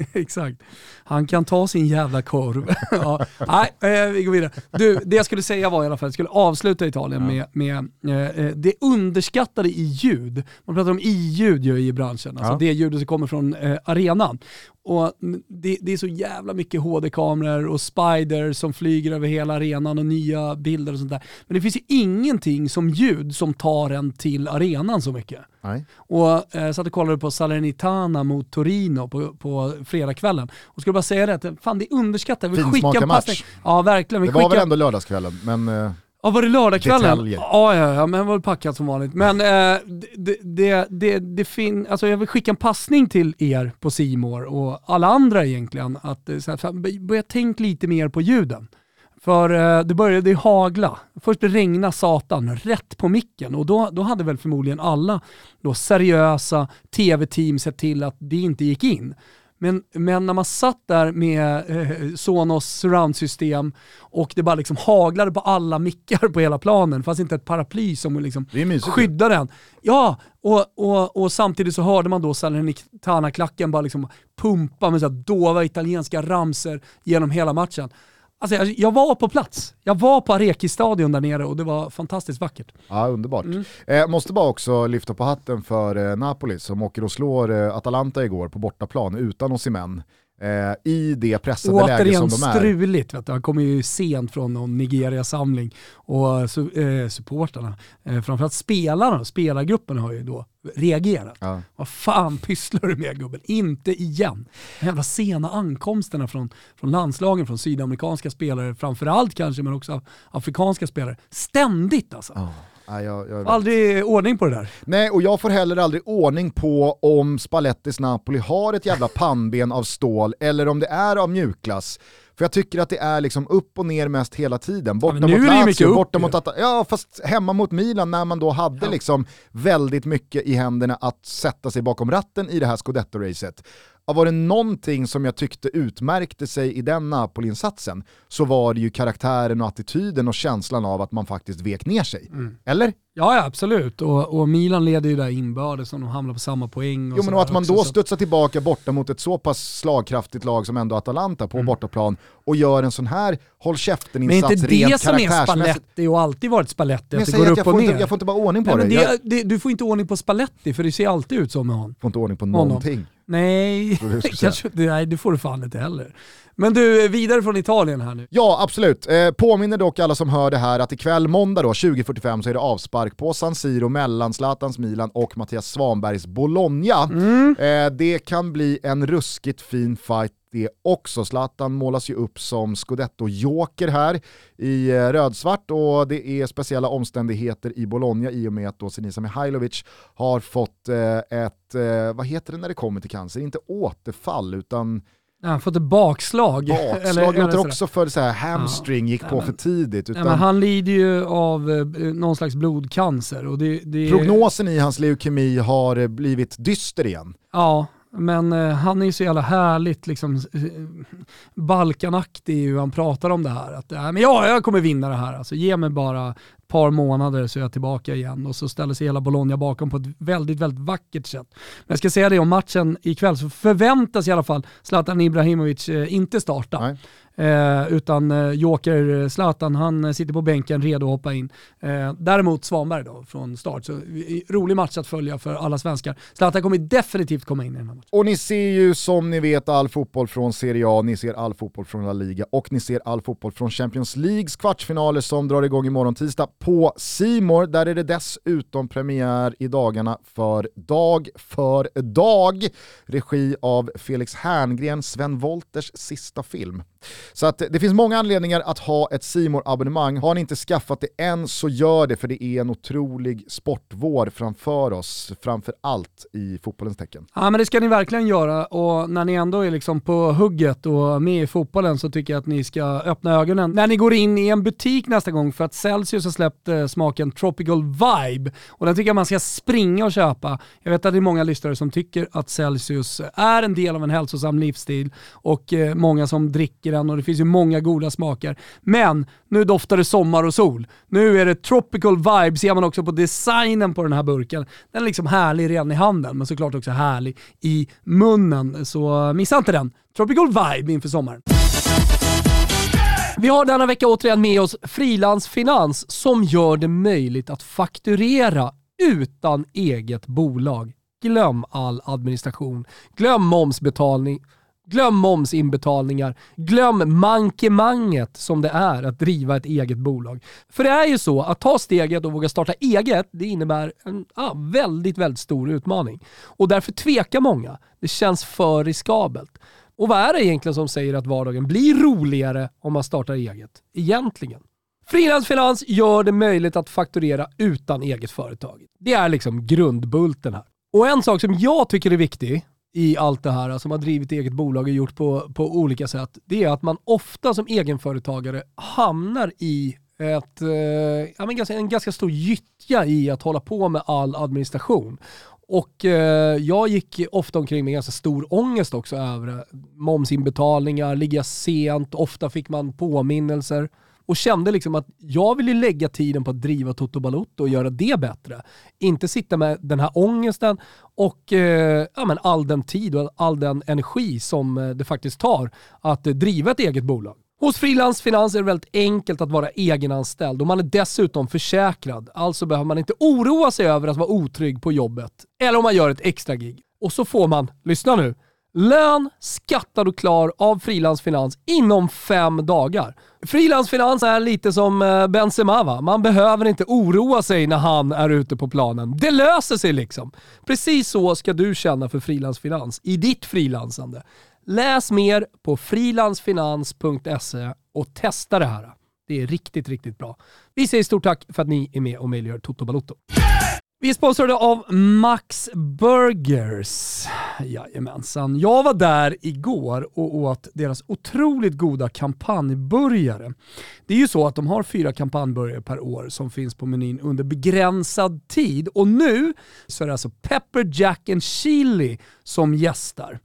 *laughs* Exakt. Han kan ta sin jävla korv. *laughs* ja. Nej, eh, vi går vidare. Du, det jag skulle säga var i alla fall, jag skulle avsluta Italien ja. med, med eh, det underskattade i ljud. Man pratar om i-ljud i branschen, alltså ja. det ljudet som kommer från eh, arenan. Och det, det, är så jävla mycket HD-kameror och spider som flyger över hela arenan och nya bilder och sånt där. Men det finns ju ingenting som ljud som tar en till arenan så mycket. Nej. Och eh, satt och kollade på Salernitana mot Torino på, på fredagskvällen. Och skulle bara säga det, fan det är underskattat. Finsmakar match. Ja verkligen. Vi det var väl ändå lördagskvällen, men... Eh... Ja var det lördagskvällen? Ja, ja, ja, men var packat som vanligt. Men eh, det, det, det, det fin alltså jag vill skicka en passning till er på Simor och alla andra egentligen. Att eh, så här, börja tänka lite mer på ljuden. För eh, det började hagla. Först regna satan rätt på micken och då, då hade väl förmodligen alla då seriösa tv-team sett till att det inte gick in. Men, men när man satt där med eh, Sonos surroundsystem och det bara liksom haglade på alla mickar på hela planen, fast inte ett paraply som liksom skyddade den. Ja, och, och, och samtidigt så hörde man då Salernitana-klacken bara liksom pumpa med så dova italienska ramser genom hela matchen. Alltså jag, jag, var på plats. Jag var på Areki-stadion där nere och det var fantastiskt vackert. Ja, underbart. Mm. Eh, måste bara också lyfta på hatten för eh, Napoli som åker och slår eh, Atalanta igår på bortaplan utan Osimhen eh, i det pressade läge som de är. struligt, vet du. han kommer ju sent från någon Nigeria-samling och eh, supportarna, eh, framförallt spelarna, spelargruppen har ju då reagerat. Ja. Vad fan pysslar du med gubben? Inte igen. De jävla sena ankomsterna från, från landslagen, från sydamerikanska spelare framförallt kanske, men också afrikanska spelare. Ständigt alltså. Ja. Nej, jag, jag aldrig ordning på det där. Nej, och jag får heller aldrig ordning på om Spallettis Napoli har ett jävla pannben av stål eller om det är av mjukglass. För jag tycker att det är liksom upp och ner mest hela tiden. Borta ja, mot Lazio, borta mot Atta Ja, fast hemma mot Milan när man då hade ja. liksom väldigt mycket i händerna att sätta sig bakom ratten i det här scudetto-racet var det någonting som jag tyckte utmärkte sig i den Napoli-insatsen så var det ju karaktären och attityden och känslan av att man faktiskt vek ner sig. Mm. Eller? Ja, ja absolut. Och, och, Milan leder ju där inbördes och de hamnar på samma poäng. Och jo men och att man också, då studsar tillbaka borta mot ett så pass slagkraftigt lag som ändå Atalanta på mm. bortaplan och gör en sån här håll käften-insats rent karaktärsmässigt. Men inte det som är Spalletti och alltid varit Spalletti, att det går upp och ner. Inte, jag får inte bara ordning på Nej, det. det, jag... det. Du får inte ordning på Spalletti för det ser alltid ut så med honom. Får inte ordning på någonting. Honom. Nej, *laughs* kanske, nej, det får du fan inte heller. Men du, vidare från Italien här nu. Ja, absolut. Eh, påminner dock alla som hör det här att ikväll måndag då, 20.45 så är det avspark på San Siro mellan Zlatans Milan och Mattias Svanbergs Bologna. Mm. Eh, det kan bli en ruskigt fin fight det också. Zlatan målas ju upp som scudetto-joker här i eh, rödsvart och det är speciella omständigheter i Bologna i och med att då Sinisa Mihailovic har fått eh, ett, eh, vad heter det när det kommer till cancer, inte återfall utan han har fått ett bakslag. *laughs* Bakslag eller, låter också för så här, hamstring gick ja, på men, för tidigt. Utan... Ja, han lider ju av eh, någon slags blodcancer. Och det, det... Prognosen i hans leukemi har blivit dyster igen. Ja, men eh, han är ju så jävla härligt liksom, eh, Balkanaktig hur han pratar om det här. Att, äh, men ja, jag kommer vinna det här. Alltså, ge mig bara ett par månader så är jag tillbaka igen och så ställer sig hela Bologna bakom på ett väldigt, väldigt vackert sätt. Men jag ska säga det om matchen ikväll så förväntas i alla fall Zlatan Ibrahimovic eh, inte starta. Nej. Eh, utan eh, Joker Zlatan, han sitter på bänken redo att hoppa in. Eh, däremot Svanberg då från start. Så eh, rolig match att följa för alla svenskar. Zlatan kommer definitivt komma in i den här matchen. Och ni ser ju som ni vet all fotboll från Serie A, ni ser all fotboll från La Liga och ni ser all fotboll från Champions Leagues kvartsfinaler som drar igång imorgon tisdag på Simor. Där är det dessutom premiär i dagarna för Dag för dag, regi av Felix Herngren, Sven Wolters sista film. Så att det finns många anledningar att ha ett simor abonnemang Har ni inte skaffat det än så gör det för det är en otrolig sportvår framför oss, framför allt i fotbollens tecken. Ja men det ska ni verkligen göra och när ni ändå är liksom på hugget och med i fotbollen så tycker jag att ni ska öppna ögonen när ni går in i en butik nästa gång för att Celsius har släppt eh, smaken Tropical Vibe och den tycker jag man ska springa och köpa. Jag vet att det är många lyssnare som tycker att Celsius är en del av en hälsosam livsstil och eh, många som dricker den och det finns ju många goda smaker. Men nu doftar det sommar och sol. Nu är det tropical vibe, ser man också på designen på den här burken. Den är liksom härlig redan i handen, men såklart också härlig i munnen. Så eh, missa inte den. Tropical vibe inför sommaren. Vi har denna vecka återigen med oss Frilansfinans som gör det möjligt att fakturera utan eget bolag. Glöm all administration, glöm momsbetalning Glöm momsinbetalningar. Glöm mankemanget som det är att driva ett eget bolag. För det är ju så att ta steget och våga starta eget, det innebär en ah, väldigt, väldigt stor utmaning. Och därför tvekar många. Det känns för riskabelt. Och vad är det egentligen som säger att vardagen blir roligare om man startar eget? Egentligen. Frilansfinans gör det möjligt att fakturera utan eget företag. Det är liksom grundbulten här. Och en sak som jag tycker är viktig, i allt det här, alltså som har drivit eget bolag och gjort på, på olika sätt, det är att man ofta som egenföretagare hamnar i ett, eh, ja, men ganska, en ganska stor gyttja i att hålla på med all administration. Och eh, jag gick ofta omkring med ganska stor ångest också över momsinbetalningar, ligga sent, ofta fick man påminnelser och kände liksom att jag vill ju lägga tiden på att driva Toto Balotto och göra det bättre. Inte sitta med den här ångesten och eh, ja, men all den tid och all den energi som eh, det faktiskt tar att eh, driva ett eget bolag. Hos Frilans Finans är det väldigt enkelt att vara egenanställd och man är dessutom försäkrad. Alltså behöver man inte oroa sig över att vara otrygg på jobbet eller om man gör ett extra gig. Och så får man, lyssna nu, Lön skattad och klar av Frilansfinans inom fem dagar. Frilansfinans är lite som eh, Benzema va? Man behöver inte oroa sig när han är ute på planen. Det löser sig liksom. Precis så ska du känna för Frilansfinans i ditt frilansande. Läs mer på frilansfinans.se och testa det här. Det är riktigt, riktigt bra. Vi säger stort tack för att ni är med och möjliggör Toto Balotto. Vi är sponsrade av Max Burgers. Jajamensan. Jag var där igår och åt deras otroligt goda kampanjburgare. Det är ju så att de har fyra kampanjburgare per år som finns på menyn under begränsad tid och nu så är det alltså Pepper Jack and Chili som gästar.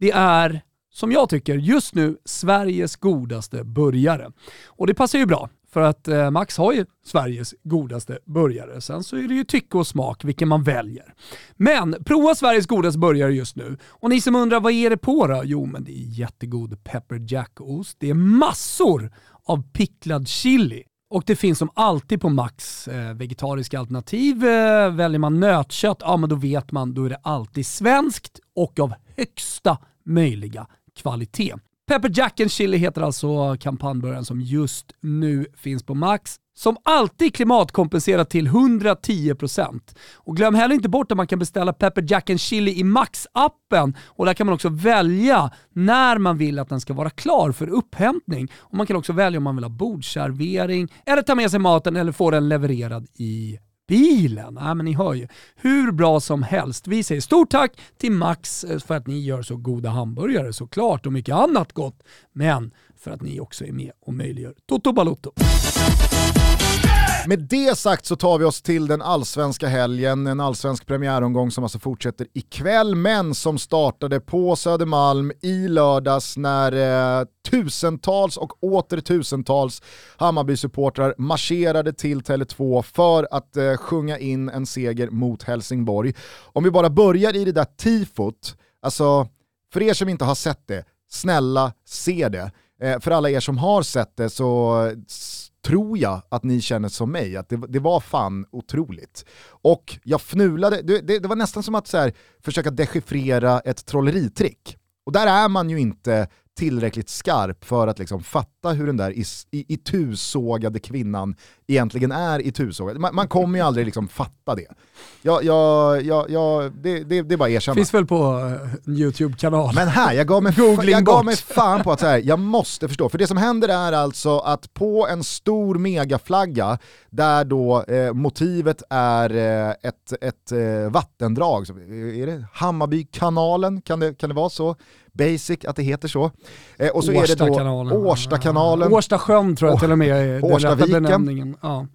Det är som jag tycker, just nu Sveriges godaste burgare. Och det passar ju bra, för att eh, Max har ju Sveriges godaste burgare. Sen så är det ju tycke och smak vilken man väljer. Men prova Sveriges godaste burgare just nu. Och ni som undrar vad är det på då? Jo men det är jättegod pepper jack-ost. Det är massor av picklad chili. Och det finns som alltid på Max eh, vegetariska alternativ. Eh, väljer man nötkött, ja men då vet man, då är det alltid svenskt och av högsta möjliga kvalitet. Pepper Jack and Chili heter alltså kampanjburgaren som just nu finns på Max. Som alltid klimatkompenserat till 110%. Och glöm heller inte bort att man kan beställa Pepper Jack and Chili i Max-appen. Och där kan man också välja när man vill att den ska vara klar för upphämtning. Och man kan också välja om man vill ha bordservering, eller ta med sig maten eller få den levererad i bilen. Ja, men ni hör ju. Hur bra som helst. Vi säger stort tack till Max eh, för att ni gör så goda hamburgare såklart och mycket annat gott. Men för att ni också är med och möjliggör Toto Balotto. Med det sagt så tar vi oss till den allsvenska helgen, en allsvensk premiäromgång som alltså fortsätter ikväll, men som startade på Södermalm i lördags när eh, tusentals och åter tusentals Hammarby-supportrar marscherade till Tele2 för att eh, sjunga in en seger mot Helsingborg. Om vi bara börjar i det där tifot, alltså för er som inte har sett det, snälla se det. Eh, för alla er som har sett det så tror jag att ni känner som mig, att det, det var fan otroligt. Och jag fnulade, det, det, det var nästan som att så här, försöka dechiffrera ett trolleritrick. Och där är man ju inte tillräckligt skarp för att liksom fatta hur den där itusågade kvinnan egentligen är itusågad. Man, man kommer ju aldrig liksom fatta det. Jag, jag, jag, jag, det, det, det är bara att erkänna. Finns väl på uh, YouTube-kanal. Men här, jag gav mig, jag gav mig fan på att så här, jag måste förstå. För det som händer är alltså att på en stor megaflagga där då eh, motivet är eh, ett, ett eh, vattendrag, så, är det Hammarbykanalen, kan det, kan det vara så? Basic att det heter så. Eh, och så Årsta är det då kanalen. Årstakanalen. Årsta sjön tror jag till och med är den rätta benämningen. Ja.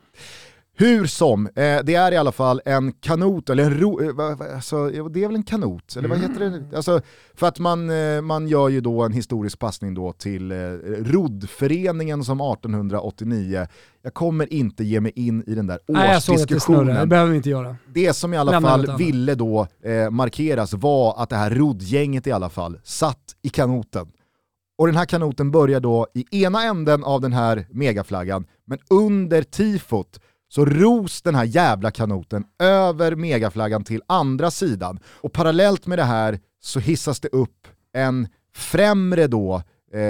Hur som, eh, det är i alla fall en kanot, eller en ro, eh, alltså, det är väl en kanot, eller vad heter det? Mm. Alltså, för att man, eh, man gör ju då en historisk passning då till eh, roddföreningen som 1889, jag kommer inte ge mig in i den där årsdiskussionen. Nej, det behöver vi inte göra. Det som i alla Lämna fall ville då markeras var att det här roddgänget i alla fall satt i kanoten. Och den här kanoten börjar då i ena änden av den här megaflaggan, men under tifot så ros den här jävla kanoten över megaflaggan till andra sidan. Och parallellt med det här så hissas det upp en främre då, eh,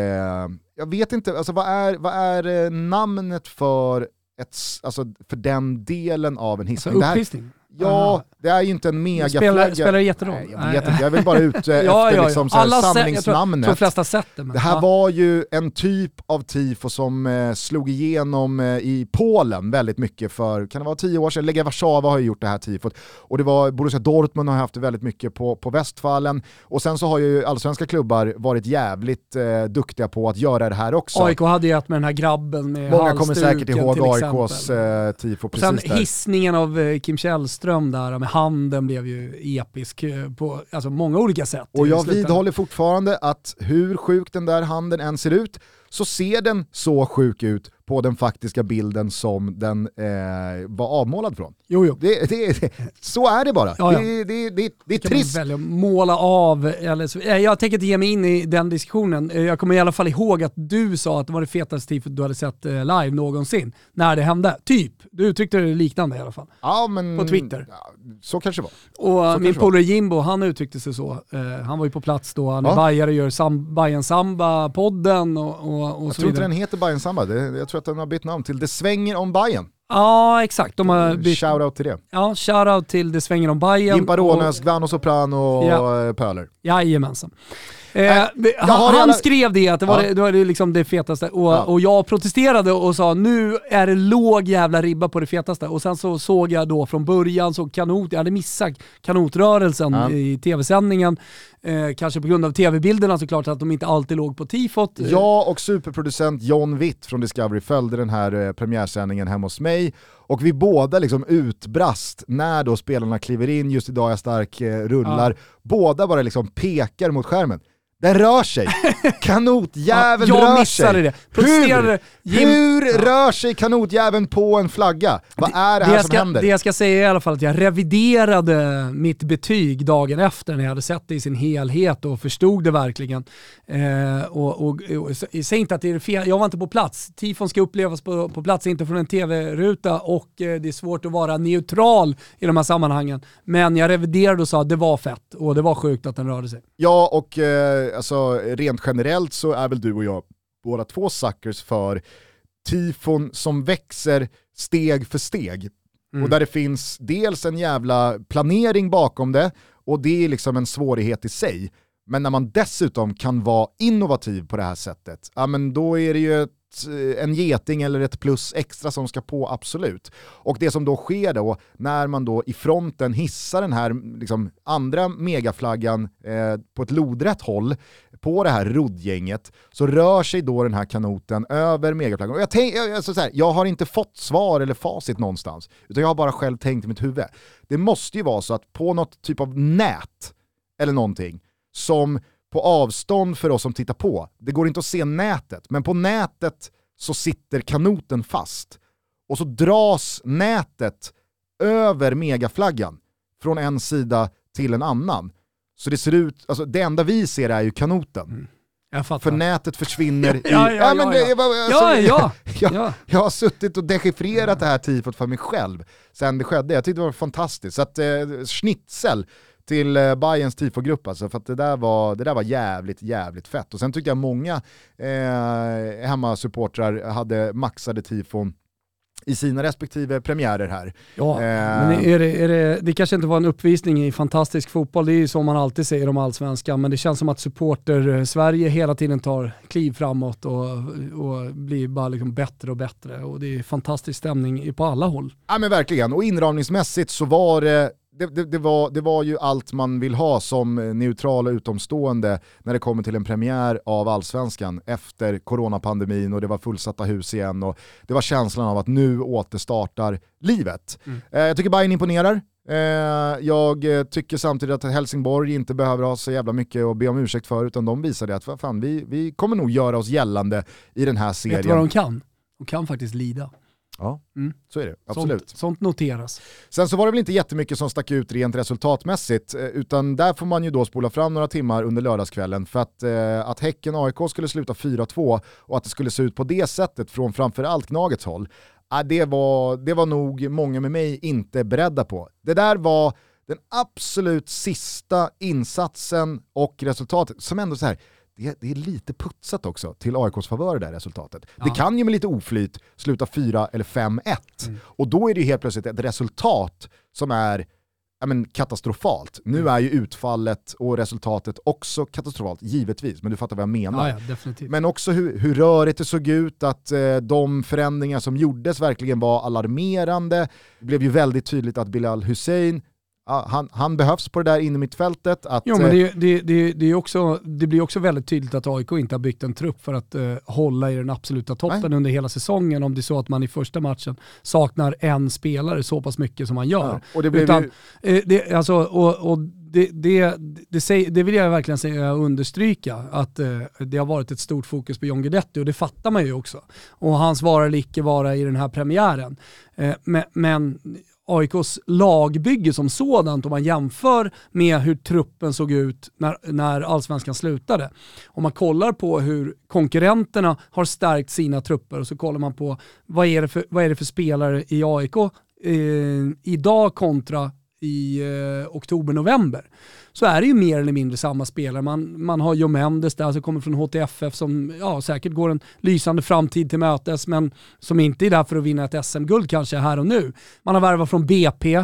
jag vet inte, alltså vad är, vad är eh, namnet för, ett, alltså för den delen av en hissning? Alltså upphissning? Ja, det är ju inte en megaflagga. Spelar, spelar det jätteroll? Nej, jag vet inte, jag vill bara ut *laughs* ja, efter ja, liksom så här samlingsnamnet. Jag tror, flesta sett det. Men, det här ja. var ju en typ av tifo som eh, slog igenom eh, i Polen väldigt mycket för, kan det vara tio år sedan? Legia Warszawa har ju gjort det här tifot. Och det var, Borussia Dortmund har haft det väldigt mycket på, på västfallen. Och sen så har ju allsvenska klubbar varit jävligt eh, duktiga på att göra det här också. AIK hade ju ett med den här grabben med Många kommer säkert ihåg AIKs eh, tifo precis och sen hissningen av eh, Kim Källström där med handen blev ju episk eh, på alltså, många olika sätt. Och jag vidhåller fortfarande att hur sjuk den där handen än ser ut så ser den så sjuk ut på den faktiska bilden som den eh, var avmålad från. Jo, jo. Det, det, så är det bara. Ja, ja. Det, det, det, det är trist. Måla av, eller så, eh, jag tänker inte ge mig in i den diskussionen. Eh, jag kommer i alla fall ihåg att du sa att det var det fetaste tifot du hade sett eh, live någonsin, när det hände. Typ. Du uttryckte det liknande i alla fall. Ja, men, på Twitter. Ja, så kanske det var. Och min polare Jimbo, han uttryckte sig så. han var ju på plats då, han är ja. bajare och gör sam, Bajen Samba-podden och, och, och Jag tror inte den heter Bajen Samba, jag tror att den har bytt namn till Det svänger om Bajen. Ja, exakt. De har bytt... Shoutout till det. Ja, shoutout till Det svänger om Bajen. Jimpa Rånäs, Gvano Soprano och ja. Pöler. Jajamensan. Eh, han, han skrev det, att det var, ja. det, det, var liksom det fetaste. Och, ja. och jag protesterade och sa nu är det låg jävla ribba på det fetaste. Och sen så såg jag då från början, så kanot, jag hade missat kanotrörelsen ja. i tv-sändningen. Eh, kanske på grund av tv-bilderna såklart, att de inte alltid låg på tifot. Jag och superproducent John Witt från Discovery följde den här eh, premiärsändningen hemma hos mig och vi båda liksom utbrast när då spelarna kliver in, just idag är jag stark, eh, rullar. Båda bara liksom pekar mot skärmen. Den rör sig! *laughs* Kanotjäveln ja, rör sig! Det. Hur, Jim... hur rör sig kanotjäveln på en flagga? Vad är det, det här som ska, händer? Det jag ska säga är i alla fall att jag reviderade mitt betyg dagen efter när jag hade sett det i sin helhet och förstod det verkligen. Eh, och, och, och, säg inte att det är fel, jag var inte på plats. Tifon ska upplevas på, på plats, inte från en tv-ruta och eh, det är svårt att vara neutral i de här sammanhangen. Men jag reviderade och sa att det var fett och det var sjukt att den rörde sig. Ja, och eh alltså, rent generellt så är väl du och jag båda två suckers för tifon som växer steg för steg. Mm. Och där det finns dels en jävla planering bakom det, och det är liksom en svårighet i sig. Men när man dessutom kan vara innovativ på det här sättet, ja men då är det ju ett Eh, en geting eller ett plus extra som ska på, absolut. Och det som då sker då, när man då i fronten hissar den här liksom, andra megaflaggan eh, på ett lodrätt håll, på det här roddgänget så rör sig då den här kanoten över megaflaggan. Och jag, tänk, alltså så här, jag har inte fått svar eller facit någonstans, utan jag har bara själv tänkt i mitt huvud. Det måste ju vara så att på något typ av nät eller någonting som på avstånd för oss som tittar på, det går inte att se nätet, men på nätet så sitter kanoten fast. Och så dras nätet över megaflaggan från en sida till en annan. Så det ser ut, alltså det enda vi ser är ju kanoten. Mm. För nätet försvinner *laughs* i... Ja, ja, men det, alltså, ja, *laughs* ja, jag, jag, har suttit och dechiffrerat det här tifot för mig själv sen det skedde. Jag tyckte det var fantastiskt. Så att eh, schnitzel till eh, Bayerns tifogrupp alltså, för att det där, var, det där var jävligt, jävligt fett. Och sen tyckte jag många eh, hemmasupportrar hade maxade tifon i sina respektive premiärer här. Ja, eh. men är det, är det, det kanske inte var en uppvisning i fantastisk fotboll, det är ju som man alltid säger om allsvenskan, men det känns som att supporter-Sverige hela tiden tar kliv framåt och, och blir bara liksom bättre och bättre. Och det är fantastisk stämning på alla håll. Ja men verkligen, och inramningsmässigt så var det det, det, det, var, det var ju allt man vill ha som neutral och utomstående när det kommer till en premiär av allsvenskan efter coronapandemin och det var fullsatta hus igen och det var känslan av att nu återstartar livet. Mm. Eh, jag tycker Bayern imponerar. Eh, jag tycker samtidigt att Helsingborg inte behöver ha så jävla mycket att be om ursäkt för utan de visade att fan, vi, vi kommer nog göra oss gällande i den här serien. Vet du vad de kan? De kan faktiskt lida. Ja, mm. så är det. Absolut. Sånt, sånt, noteras. Sen så var det väl inte jättemycket som stack ut rent resultatmässigt, eh, utan där får man ju då spola fram några timmar under lördagskvällen för att, eh, att Häcken-AIK skulle sluta 4-2 och att det skulle se ut på det sättet från framförallt Gnagets håll, eh, det, var, det var nog många med mig inte beredda på. Det där var den absolut sista insatsen och resultatet som ändå så här det, det, är lite putsat också till AIKs favör det där resultatet. Ja. Det kan ju med lite oflyt sluta 4 eller 5-1 mm. och då är det ju helt plötsligt ett resultat som är ja, men, katastrofalt. Nu mm. är ju utfallet och resultatet också katastrofalt, givetvis, men du fattar vad jag menar. Ja, ja, men också hur, hur rörigt det såg ut, att eh, de förändringar som gjordes verkligen var alarmerande. Det blev ju väldigt tydligt att Bilal Hussein han, han, behövs på det där innermittfältet. Att, jo, men det, eh, det, det, det, är också, det blir också väldigt tydligt att AIK inte har byggt en trupp för att uh, hålla i den absoluta toppen nej. under hela säsongen om det är så att man i första matchen saknar en spelare så pass mycket som man gör. Ja, och det, blev Utan, ju... det, alltså, och, och det, det, det, det, vill jag verkligen säga, understryka, att eh, det har varit ett stort fokus på John Guidetti och det fattar man ju också. Och hans vara eller icke vara i den här premiären. Eh, men, men AIKs lagbygge som sådant om man jämför med hur truppen såg ut när, när allsvenskan slutade. Om man kollar på hur konkurrenterna har stärkt sina trupper och så kollar man på vad är det för, vad är det för spelare i AIK eh, idag kontra i eh, oktober-november så är det ju mer eller mindre samma spelare. Man, man har Joe Mendes där som kommer från HTFF som ja, säkert går en lysande framtid till mötes men som inte är där för att vinna ett SM-guld kanske här och nu. Man har värvat från BP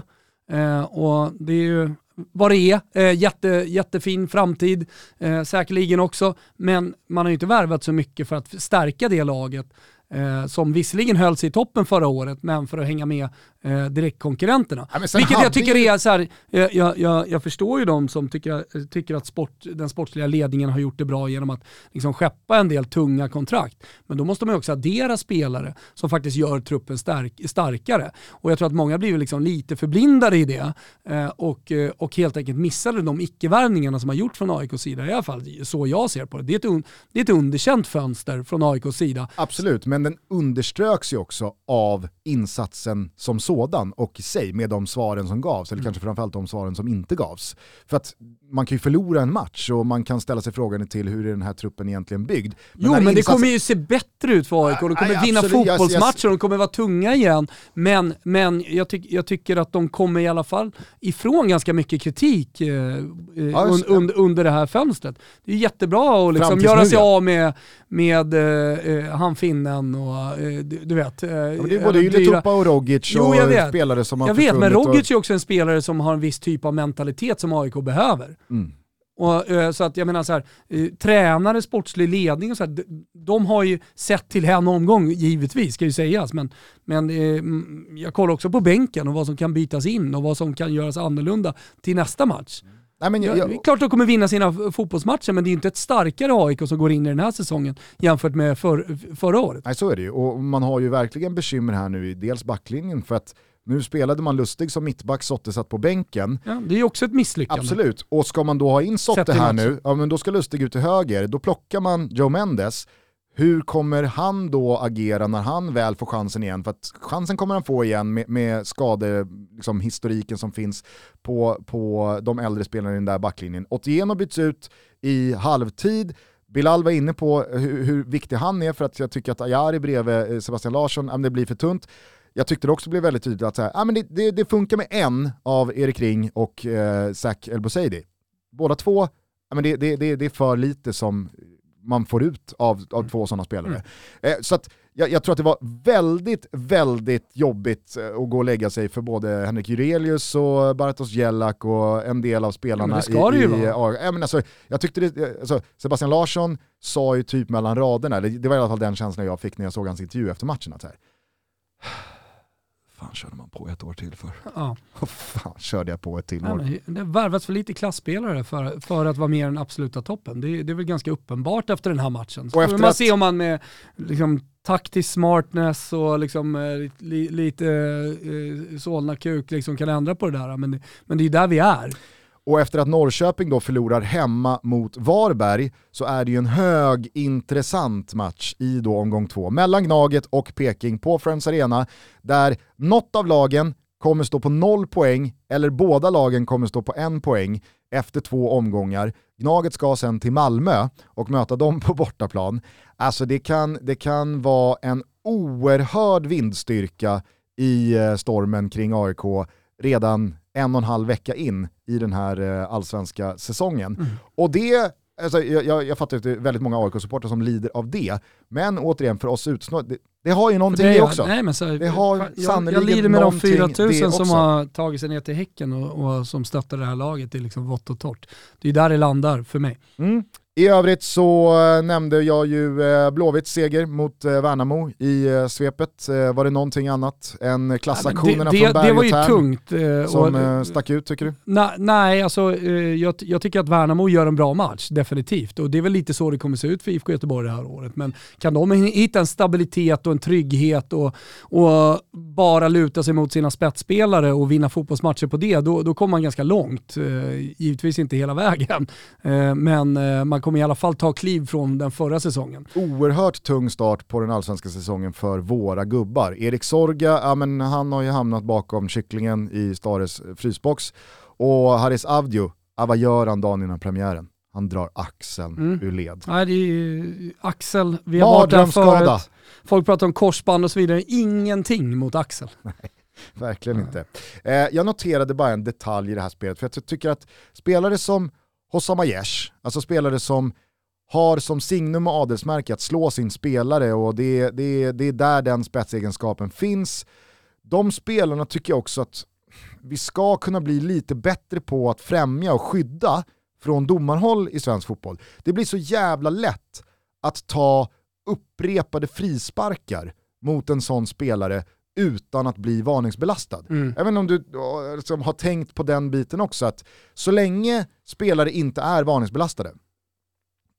eh, och det är ju vad det är. Eh, jätte, jättefin framtid eh, säkerligen också, men man har ju inte värvat så mycket för att stärka det laget eh, som visserligen höll sig i toppen förra året, men för att hänga med eh, direktkonkurrenterna. Ja, Vilket jag tycker är så här, jag, jag, jag, förstår ju de som tycker, tycker att sport, den sportsliga ledningen har gjort det bra genom att liksom skeppa en del tunga kontrakt. Men då måste man ju också addera spelare som faktiskt gör truppen stark, starkare. Och jag tror att många blir liksom lite förblindade i det eh, och, eh, och helt enkelt missade de icke-värvningarna som har gjorts från AIKs sida. I alla fall så jag ser på det. Det är ett, un, det är ett underkänt fönster från AIKs sida. Absolut, men den underströks ju också av insatsen som sådan och i sig med de svaren som gavs, eller mm. kanske framförallt de svaren som inte gavs. För att man kan ju förlora en match och man kan ställa sig frågan till hur är den här truppen egentligen byggd. Men jo men insatsen... det kommer ju se bättre ut för AIK, de kommer aj, vinna absolut. fotbollsmatcher, de kommer vara tunga igen. Men, men jag, ty jag, tycker att de kommer i alla fall ifrån ganska mycket kritik eh, ja, un under, under det här fönstret. Det är jättebra att liksom göra sig av med, med eh, eh han finnen och eh, du, du, vet. Eh, ja, det är både Ylätupa och Rogic och jo, spelare som har Jag vet, men Rogic och... är också en spelare som har en viss typ av mentalitet som AIK behöver. Mm. Och, eh, så att jag menar så här, eh, tränare, sportslig ledning och så här, de har ju sett till en omgång givetvis, ska ju sägas. Men, men eh, jag kollar också på bänken och vad som kan bytas in och vad som kan göras annorlunda till nästa match. Nej, men jag, jag, det är klart de kommer vinna sina fotbollsmatcher, men det är inte ett starkare AIK som går in i den här säsongen jämfört med för, förra året. Nej så är det ju, och man har ju verkligen bekymmer här nu i dels backlinjen för att nu spelade man Lustig som mittback, Sotte satt på bänken. Ja, det är ju också ett misslyckande. Absolut, och ska man då ha in Sotte här nu, ja men då ska Lustig ut till höger, då plockar man Joe Mendes. Hur kommer han då agera när han väl får chansen igen? För att chansen kommer han få igen med, med skadehistoriken liksom, som finns på, på de äldre spelarna i den där backlinjen. Otieno byts ut i halvtid, Bilal var inne på hur, hur, viktig han är för att jag tycker att Ayari bredvid eh, Sebastian Larsson, det blir för tunt. Jag tyckte det också blev väldigt tydligt att så här, ah, men det, det, det, funkar med en av Erik Ring och eh, Zach El Bouzedi. Båda två, ah, men det, det, det, det är för lite som man får ut av, av mm. två sådana spelare. Mm. Eh, så att jag, jag, tror att det var väldigt, väldigt jobbigt eh, att gå och lägga sig för både Henrik Jurelius och Bartosz Jellak och en del av spelarna ja, men i, vara. Ja, men alltså, jag tyckte det, eh, alltså, Sebastian Larsson sa ju typ mellan raderna, det, det var i alla fall den känslan jag fick när jag såg hans intervju efter matchen. Att här, fan körde man på ett år till för? Ja. *laughs* Vad fan körde jag på ett till år? Nej, det värvats för lite klassspelare för, för att vara mer än absoluta toppen. Det, det är väl ganska uppenbart efter den här matchen. Så och efter man att... se om man med liksom, taktisk smartness och liksom, eh, li, lite eh, Solna-kuk liksom kan ändra på det där. Men, men det är ju där vi är. Och efter att Norrköping då förlorar hemma mot Varberg så är det ju en hög intressant match i då omgång två mellan Gnaget och Peking på Friends Arena där något av lagen kommer stå på noll poäng eller båda lagen kommer stå på en poäng efter två omgångar. Gnaget ska sen till Malmö och möta dem på bortaplan. Alltså det kan, det kan vara en oerhörd vindstyrka i eh, stormen kring AIK redan en och en halv vecka in i den här eh, allsvenska säsongen. Mm. Och det, alltså, jag, jag fattar att det är väldigt många AIK-supportrar som lider av det, men återigen för oss utsnådda, det, det, har ju någonting det, också. Nej, men så, det har jag, jag lider med de 4000 som har tagit sig ner till Häcken och, och som stöttar det här laget i liksom vått och torrt. Det är där det landar för mig. Mm. I övrigt så äh, nämnde jag ju äh, Blåvitts seger mot äh, Värnamo i svepet. var det någonting annat än klassaktionerna det, från Berg Det var ju Tern tungt. som och, stack ut tycker du? Na, nej, alltså, jag, jag, tycker att Värnamo gör en bra match, definitivt. Och det är väl lite så det kommer se ut för IFK Göteborg det här året. Men kan de hitta en stabilitet och en trygghet och, och bara luta sig mot sina spetsspelare och vinna fotbollsmatcher på det, då, då kommer man ganska långt. Givetvis inte hela vägen, men man kommer i alla fall ta kliv från den förra säsongen. Oerhört tung start på den allsvenska säsongen för våra gubbar. Erik Sorga, ja, men han har ju hamnat bakom kycklingen i Stares frysbox. Och Haris Avdio, ja, vad gör han dagen innan premiären? Han drar axeln mm. ur led. Nej, det är axel, vi har varit där förut. Folk pratar om korsband och så vidare. Ingenting mot axel. *laughs* Nej. Verkligen inte. Eh, jag noterade bara en detalj i det här spelet, för jag tycker att spelare som Hossam Aiesh, alltså spelare som har som signum och adelsmärke att slå sin spelare och det, det, det är där den spetsegenskapen finns. De spelarna tycker jag också att vi ska kunna bli lite bättre på att främja och skydda från domarhåll i svensk fotboll. Det blir så jävla lätt att ta upprepade frisparkar mot en sån spelare utan att bli varningsbelastad. Mm. Inte om du liksom, har tänkt på den biten också, att så länge spelare inte är varningsbelastade,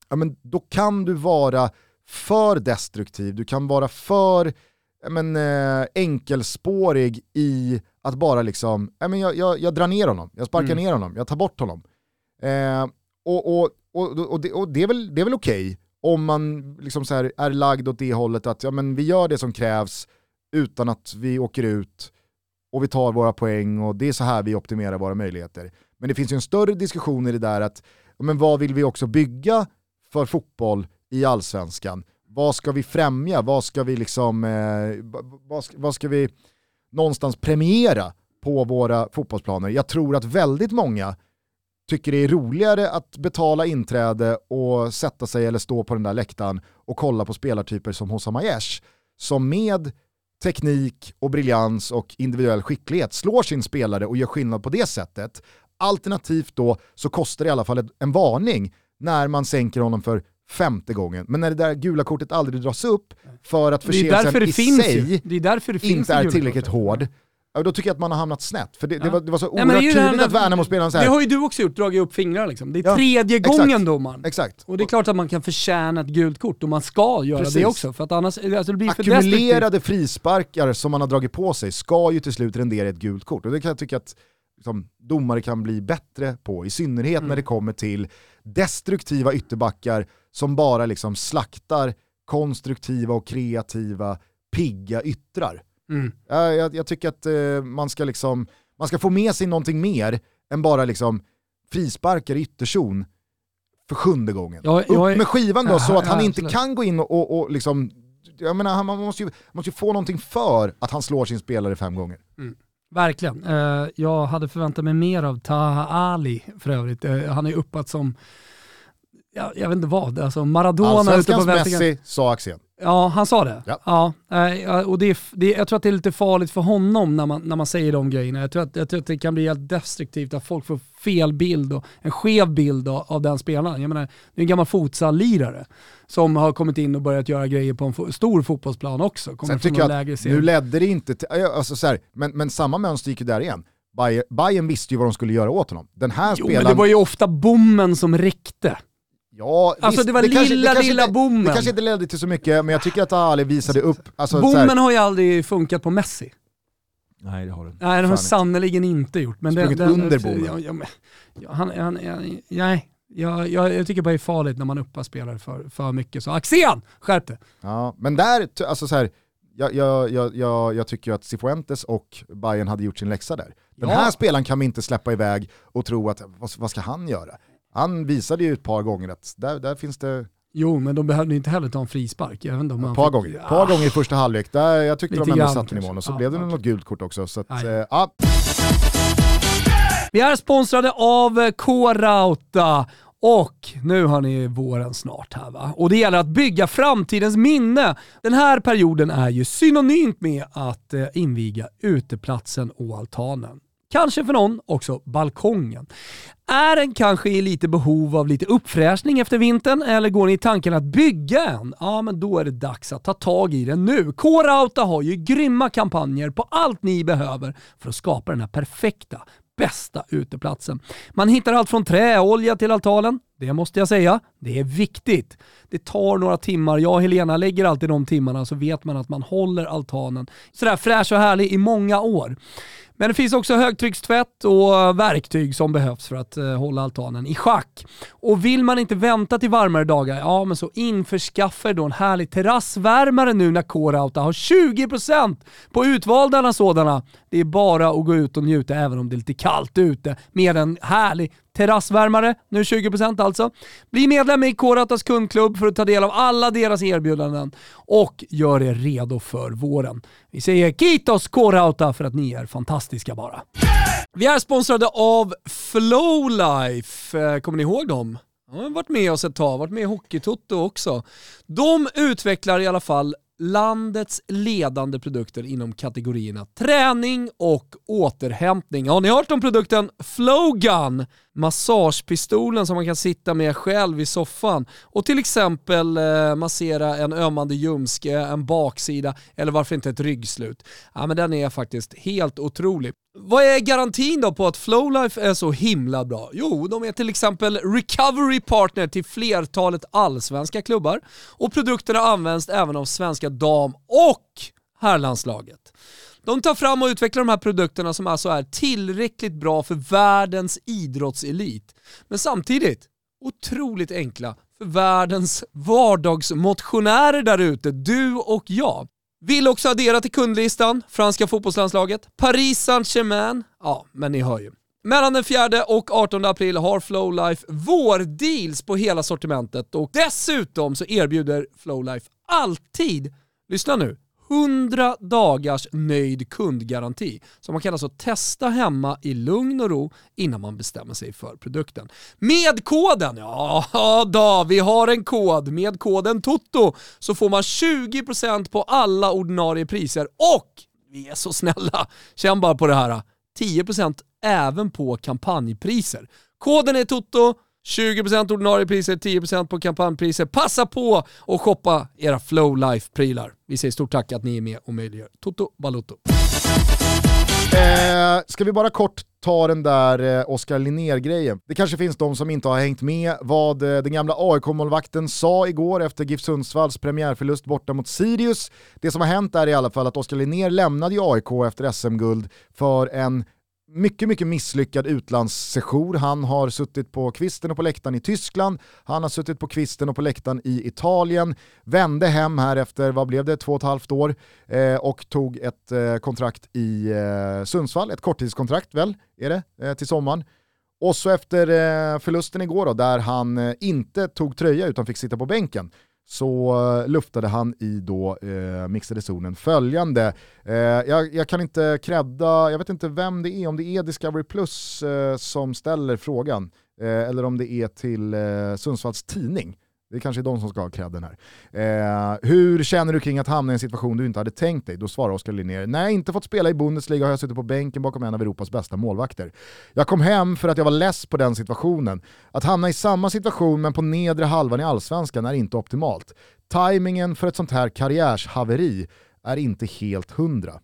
ja, men då kan du vara för destruktiv, du kan vara för ja, men, eh, enkelspårig i att bara liksom, ja, men jag, jag, jag drar ner honom, jag sparkar mm. ner honom, jag tar bort honom. Eh, och, och, och, och, det, och det är väl, väl okej okay om man liksom så är lagd åt det hållet att ja, men vi gör det som krävs utan att vi åker ut och vi tar våra poäng och det är så här vi optimerar våra möjligheter. Men det finns ju en större diskussion i det där att men vad vill vi också bygga för fotboll i allsvenskan? Vad ska vi främja? Vad ska vi liksom, eh, vad, ska, vad ska vi någonstans premiera på våra fotbollsplaner? Jag tror att väldigt många tycker det är roligare att betala inträde och sätta sig eller stå på den där läktaren och kolla på spelartyper som Hossam Aiesh som med teknik och briljans och individuell skicklighet slår sin spelare och gör skillnad på det sättet. Alternativt då så kostar det i alla fall en varning när man sänker honom för femte gången. Men när det där gula kortet aldrig dras upp för att förseelsen i sig det är därför det inte är tillräckligt hård, ja, då tycker jag att man har hamnat snett. För det, det, Ja. var, det var så det oerhört det här tydligt att när- Värnamo-spelaren så Det har ju du också gjort, dragit upp fingrar liksom. Det är Ja, tredje exakt. gången domaren. Exakt. Och det är klart att man kan förtjäna ett gult kort och man ska göra Precis. det också. För att annars alltså det blir för destruktivt. Ackumulerade frisparkar som man har dragit på sig ska ju till slut rendera ett gult kort. Och det kan jag tycka att liksom, domare kan bli bättre på, i synnerhet Mm. när det kommer till destruktiva ytterbackar som bara liksom slaktar konstruktiva och kreativa, pigga yttrar. Mm. Jag, jag, jag tycker att eh, man, ska liksom, man ska få med sig någonting mer än bara liksom frisparkar i ytterzon för sjunde gången. Ja, jag är- Upp med skivan då Ja, så att han ja, inte absolut. kan gå in och, och, och liksom, jag menar, han- man måste ju, måste ju få någonting för att han slår sin spelare fem gånger. Verkligen. Eh, jag hade förväntat mig mer av Taha Ali för övrigt. Eh, han är uppåt som, ja, jag vet inte vad, alltså Maradona ute på vänsterkanten. Messi, sa Axén. Ja, han sa det. Ja. eh, ja, och det, är det, jag tror att det är lite farligt för honom när man, när man säger de grejerna. Jag tror, att, jag tror att det kan bli helt destruktivt, att folk får fel bild och en skev bild av, av den spelaren. Jag menar, det är en gammal futsal-lirare som har kommit in och börjat göra grejer på en fo- stor fotbollsplan också. Kommer Sen tycker jag att nu ledde det inte till, alltså så här, men, men samma mönster gick ju där igen. Bayern, Bayern visste ju vad de skulle göra åt honom. Den här Jo, men spelaren... det var ju ofta bommen som räckte. Ja, Alltså, visst, det var kanske- lilla, kanske lilla inte, bommen. Det kanske inte ledde till så mycket, men jag tycker att Ali visade upp... Alltså, så här- Bommen har ju aldrig funkat på Messi. Nej det har den. Nej, det har den sannerligen inte gjort. Men Sprungit den, den, under bommen. Ja, ja, men- ja, han, han, han, nej, jag, jag, jag tycker bara det är farligt när man uppar spelare för, för mycket. Så Axén, skärp dig! Ja, men där, alltså så här, jag, jag, jag, jag, jag tycker ju att Cifuentes och Bayern hade gjort sin läxa där. Den Ja. här spelaren kan vi inte släppa iväg och tro att, vad, vad ska han göra? Han visade ju ett par gånger att där, där finns det, Jo, men de behövde inte heller ta en frispark. Inte om ett par fick- gånger, Ah, par gånger i första halvlek, där jag tyckte Lite de ändå satte nivån och så Ja, blev det okej. något gult kort också. Så att, eh, ja, Vi är sponsrade av K-Rauta och nu har ni våren snart här va. Och det gäller att bygga framtidens minne. Den här perioden är ju synonymt med att eh, inviga uteplatsen och altanen. Kanske för någon också balkongen. Är den kanske i lite behov av lite uppfräschning efter vintern eller går ni i tanken att bygga en? Ja, men då är det dags att ta tag i den nu. K-Rauta har ju grymma kampanjer på allt ni behöver för att skapa den här perfekta bästa uteplatsen. Man hittar allt från träolja till altanen. Det måste jag säga, det är viktigt. Det tar några timmar. Jag och Helena lägger alltid de timmarna så vet man att man håller altanen sådär fräsch och härlig i många år. Men det finns också högtryckstvätt och verktyg som behövs för att eh, hålla altanen i schack. Och vill man inte vänta till varmare dagar, ja men så införskaffa er då en härlig terrassvärmare nu när K-Rauta har 20% på utvalda sådana. Det är bara att gå ut och njuta även om det är lite kallt ute med en härlig terrassvärmare, nu 20% alltså. Bli medlem i K-Rautas kundklubb för att ta del av alla deras erbjudanden och gör er redo för våren. Vi säger Kitos K-Rauta för att ni är fantastiska bara. Vi är sponsrade av Flowlife. Eh, kommer ni ihåg dem? De har varit med oss ett tag, varit med i Hockeytoto också. De utvecklar i alla fall landets ledande produkter inom kategorierna träning och återhämtning. Har ni hört om produkten Flowgun? Massagepistolen som man kan sitta med själv i soffan och till exempel eh, massera en ömmande ljumske, en baksida eller varför inte ett ryggslut. Ja, men den är faktiskt helt otrolig. Vad är garantin då på att Flowlife är så himla bra? Jo, de är till exempel recovery partner till flertalet allsvenska klubbar och produkterna används även av svenska dam och herrlandslaget. De tar fram och utvecklar de här produkterna som alltså är tillräckligt bra för världens idrottselit, men samtidigt otroligt enkla för världens vardagsmotionärer där ute, du och jag. Vill också addera till kundlistan franska fotbollslandslaget, Paris Saint-Germain, ja men ni hör ju. Mellan den 4 och 18 april har Flowlife vårdeals på hela sortimentet och dessutom så erbjuder Flowlife alltid, lyssna nu, 100 dagars nöjd kundgaranti. Så man kan alltså testa hemma i lugn och ro innan man bestämmer sig för produkten. Med koden, ja *laughs* då, vi har en kod. Med koden TOTO så får man 20% på alla ordinarie priser och vi är så snälla, känn bara på det här, 10% även på kampanjpriser. Koden är TOTO, 20% ordinarie priser, 10% på kampanjpriser. Passa på och shoppa era Flowlife-prylar. Vi säger stort tack att ni är med och möjliggör Toto Balotto. Eh, ska vi bara kort ta den där eh, Oskar Linnér-grejen. Det kanske finns de som inte har hängt med vad eh, den gamla AIK-målvakten sa igår efter GIF Sundsvalls premiärförlust borta mot Sirius. Det som har hänt är i alla fall att Oskar Linnér lämnade ju AIK efter SM-guld för en mycket, mycket misslyckad utlandssejour. Han har suttit på kvisten och på läktaren i Tyskland, han har suttit på kvisten och på läktaren i Italien, vände hem här efter, vad blev det, två och ett halvt år eh, och tog ett eh, kontrakt i eh, Sundsvall, ett korttidskontrakt väl, är det, eh, till sommaren. Och så efter eh, förlusten igår då, där han eh, inte tog tröja utan fick sitta på bänken, så eh, luftade han i då eh, mixade zonen följande. Eh, jag, jag, kan inte credda, jag vet inte vem det är, om det är Discovery Plus eh, som ställer frågan, eh, eller om det är till Sundsvalls Tidning. Det kanske är de som ska ha credden här. Eh, hur känner du kring att hamna i en situation du inte hade tänkt dig? Då svarar Oskar Linnér, när jag inte fått spela i Bundesliga har jag suttit på bänken bakom en av Europas bästa målvakter. Jag kom hem för att jag var less på den situationen. Att hamna i samma situation men på nedre halvan i allsvenskan är inte optimalt. Timingen för ett sånt här karriärshaveri är inte helt hundra.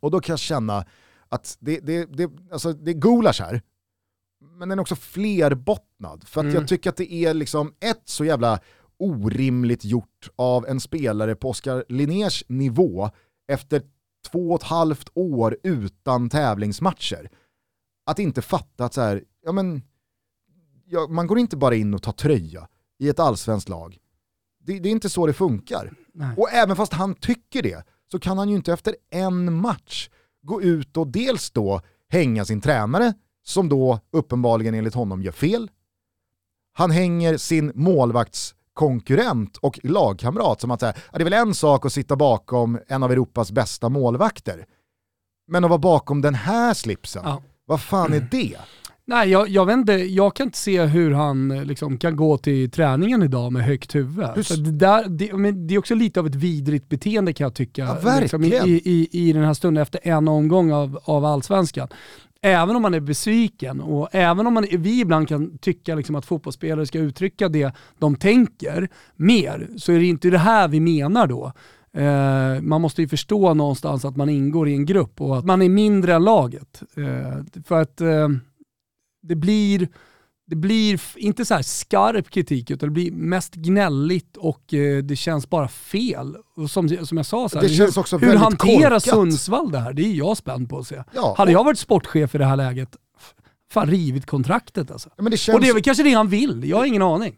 Och då kan jag känna att det, det, det, alltså det är gulasch här, men den är också flerbottnad. För att mm. jag tycker att det är liksom ett så jävla orimligt gjort av en spelare på Oskar Linnés nivå efter två och ett halvt år utan tävlingsmatcher. Att inte fatta att så här, ja men, ja, man går inte bara in och tar tröja i ett allsvenskt lag. Det, det är inte så det funkar. Nej. Och även fast han tycker det, så kan han ju inte efter en match gå ut och dels då hänga sin tränare som då uppenbarligen enligt honom gör fel. Han hänger sin målvaktskonkurrent och lagkamrat som att säga, det är väl en sak att sitta bakom en av Europas bästa målvakter. Men att vara bakom den här slipsen, ja. vad fan är det? *clears throat* Nej, jag, jag, vet inte, jag kan inte se hur han liksom, kan gå till träningen idag med högt huvud. Det, där, det, men det är också lite av ett vidrigt beteende kan jag tycka. Ja, liksom, i, i, I den här stunden efter en omgång av, av allsvenskan även om man är besviken och även om man, vi ibland kan tycka liksom att fotbollsspelare ska uttrycka det de tänker mer, så är det inte det här vi menar då. Eh, man måste ju förstå någonstans att man ingår i en grupp och att man är mindre än laget. Eh, för att eh, det blir det blir inte så skarp kritik utan det blir mest gnälligt och eh, det känns bara fel. Och som, som jag sa, så här, det känns också hur hanterar korkat. Sundsvall det här? Det är jag spänd på att se. Ja, Hade jag varit sportchef i det här läget, fan rivit kontraktet alltså. Det känns... Och det är väl kanske det han vill, jag har ingen aning.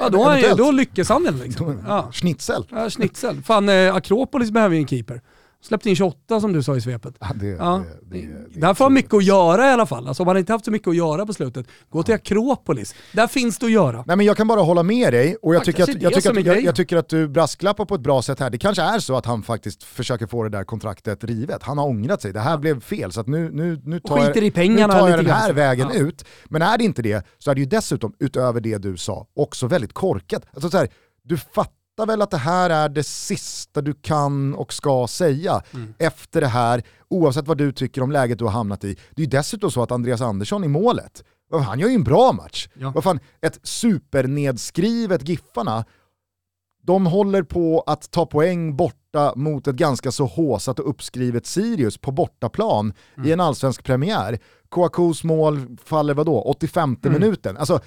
Ja, då, är, då lyckas han väl liksom. *laughs* Ja. Schnitzel. Ja, schnitzel. Fan, eh, Akropolis behöver ju en keeper. Släppte in 28 som du sa i svepet. Ja, det, ja. Det, det, det, Där får han mycket att göra i alla fall. Alltså, om man inte haft så mycket att göra på slutet, gå till Akropolis. Där finns det att göra. Nej, men jag kan bara hålla med dig och jag, tycker att, jag, tycker att, jag, jag, tycker att du brasklappar på ett bra sätt här. Det kanske är så att han faktiskt försöker få det där kontraktet rivet. Han har ångrat sig, det här blev fel så nu, nu, nu tar jag, i pengarna nu tar jag den här vägen ja. ut. Men är det inte det så är det ju dessutom, utöver det du sa, också väldigt korkat. Alltså, så här, du fattar fattar väl att det här är det sista du kan och ska säga mm. efter det här, oavsett vad du tycker om läget du har hamnat i. Det är ju dessutom så att Andreas Andersson i målet, han gör ju en bra match. Ja. Vad fan, ett supernedskrivet Giffarna, de håller på att ta poäng borta mot ett ganska så håsat och uppskrivet Sirius på bortaplan mm. i en allsvensk premiär. Kouakous mål faller vadå, 85 mm. minuten. Alltså,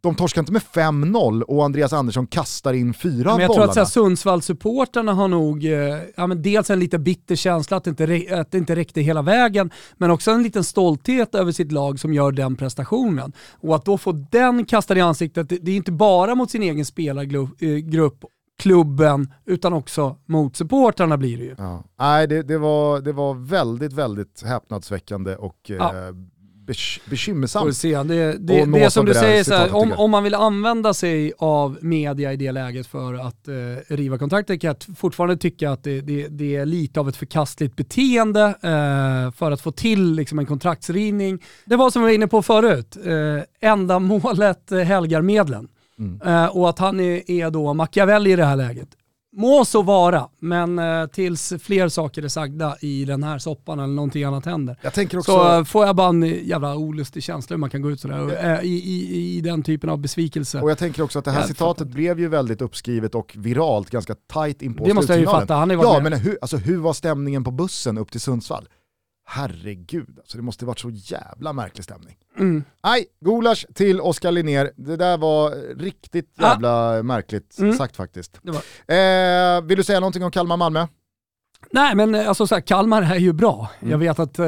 de torskar inte med 5-0 och Andreas Andersson kastar in fyra men Jag bollarna. tror att Sundsvallssupportrarna har nog eh, ja, men dels en lite bitter känsla att det, inte, att det inte räckte hela vägen, men också en liten stolthet över sitt lag som gör den prestationen. Och att då få den kastad i ansiktet, det, det är inte bara mot sin egen spelargrupp eh, klubben utan också mot supportrarna blir det ju. Ja. Nej, det, det, var, det var väldigt, väldigt häpnadsväckande och ja. eh, bekymmersamt. Se. Det, det, det är som du säger, så här, om, om man vill använda sig av media i det läget för att eh, riva kontraktet kan jag fortfarande tycka att det, det, är lite av ett förkastligt beteende eh, för att få till liksom, en kontraktsrivning. Det var som vi var inne på förut, eh, ändamålet helgar medlen. Mm. Eh, och att han är, är då Machiavelli i det här läget. Må så vara, men eh, tills fler saker är sagda i den här soppan eller någonting annat händer. Jag tänker också... Så eh, får jag bara en jävla olustig känsla hur man kan gå ut sådär äh, i, i, i den typen av besvikelse. Och jag tänker också att det här jag citatet fattar. blev ju väldigt uppskrivet och viralt ganska tight in på Det måste jag ju fatta, han Ja, med. men hur, alltså, hur var stämningen på bussen upp till Sundsvall? Herregud, alltså det måste varit så jävla märklig stämning. Mm. Nej, gulasch till Oskar Linnér. Det där var riktigt jävla ah. märkligt mm. sagt faktiskt. Eh, vill du säga någonting om Kalmar-Malmö? Nej men eh, alltså så här, Kalmar är ju bra. Mm. Jag vet att uh,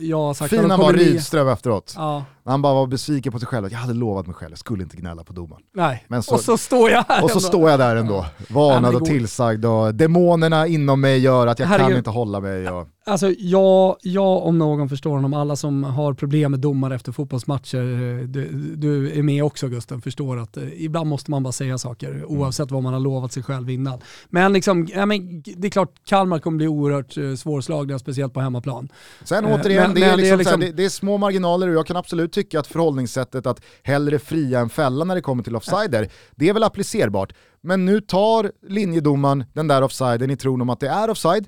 jag har sagt Fina var Rydström efteråt. Ja. Han bara var besviken på sig själv. Jag hade lovat mig själv, jag skulle inte gnälla på domaren. Nej, men så, och så står jag här Och så ändå. står jag där ändå. Varnad och tillsagd och demonerna inom mig gör att jag Herregud. kan inte hålla mig. Och... Alltså jag, jag om någon förstår honom, alla som har problem med domare efter fotbollsmatcher, eh, du, du är med också Gusten, förstår att eh, ibland måste man bara säga saker mm. oavsett vad man har lovat sig själv innan. Men, liksom, ja, men det är klart Kalmar kommer bli oerhört eh, svårslagna, speciellt på hemmaplan. Sen återigen, men, det, är liksom, det, är liksom, här, det, är små marginaler och jag kan absolut tycka att förhållningssättet att hellre fria än fälla när det kommer till offsider, det är väl applicerbart. Men nu tar linjedomaren den där offsiden i tron om att det är offside,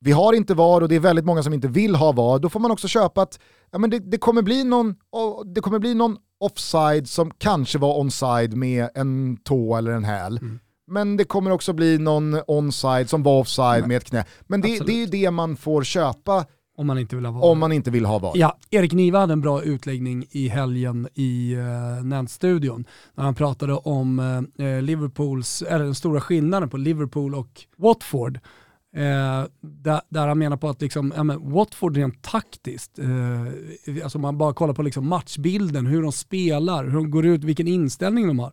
vi har inte VAR och det är väldigt många som inte vill ha VAR, då får man också köpa att ja, men det, det, kommer bli någon, det kommer bli någon offside som kanske var onside med en tå eller en häl. Mm. Men det kommer också bli någon onside som var offside med ett knä. Men det, det är ju det man får köpa om man inte vill ha VAR. Om man inte vill ha VAR. Ja, Erik Niva hade en bra utläggning i helgen i uh, Nent-studion. När han pratade om uh, Liverpools, eller den stora skillnaden på Liverpool och Watford. Eh, där, där, han menar på att liksom, ja, men Watford rent taktiskt, eh, alltså man bara kollar på liksom matchbilden, hur de spelar, hur de går ut, vilken inställning de har.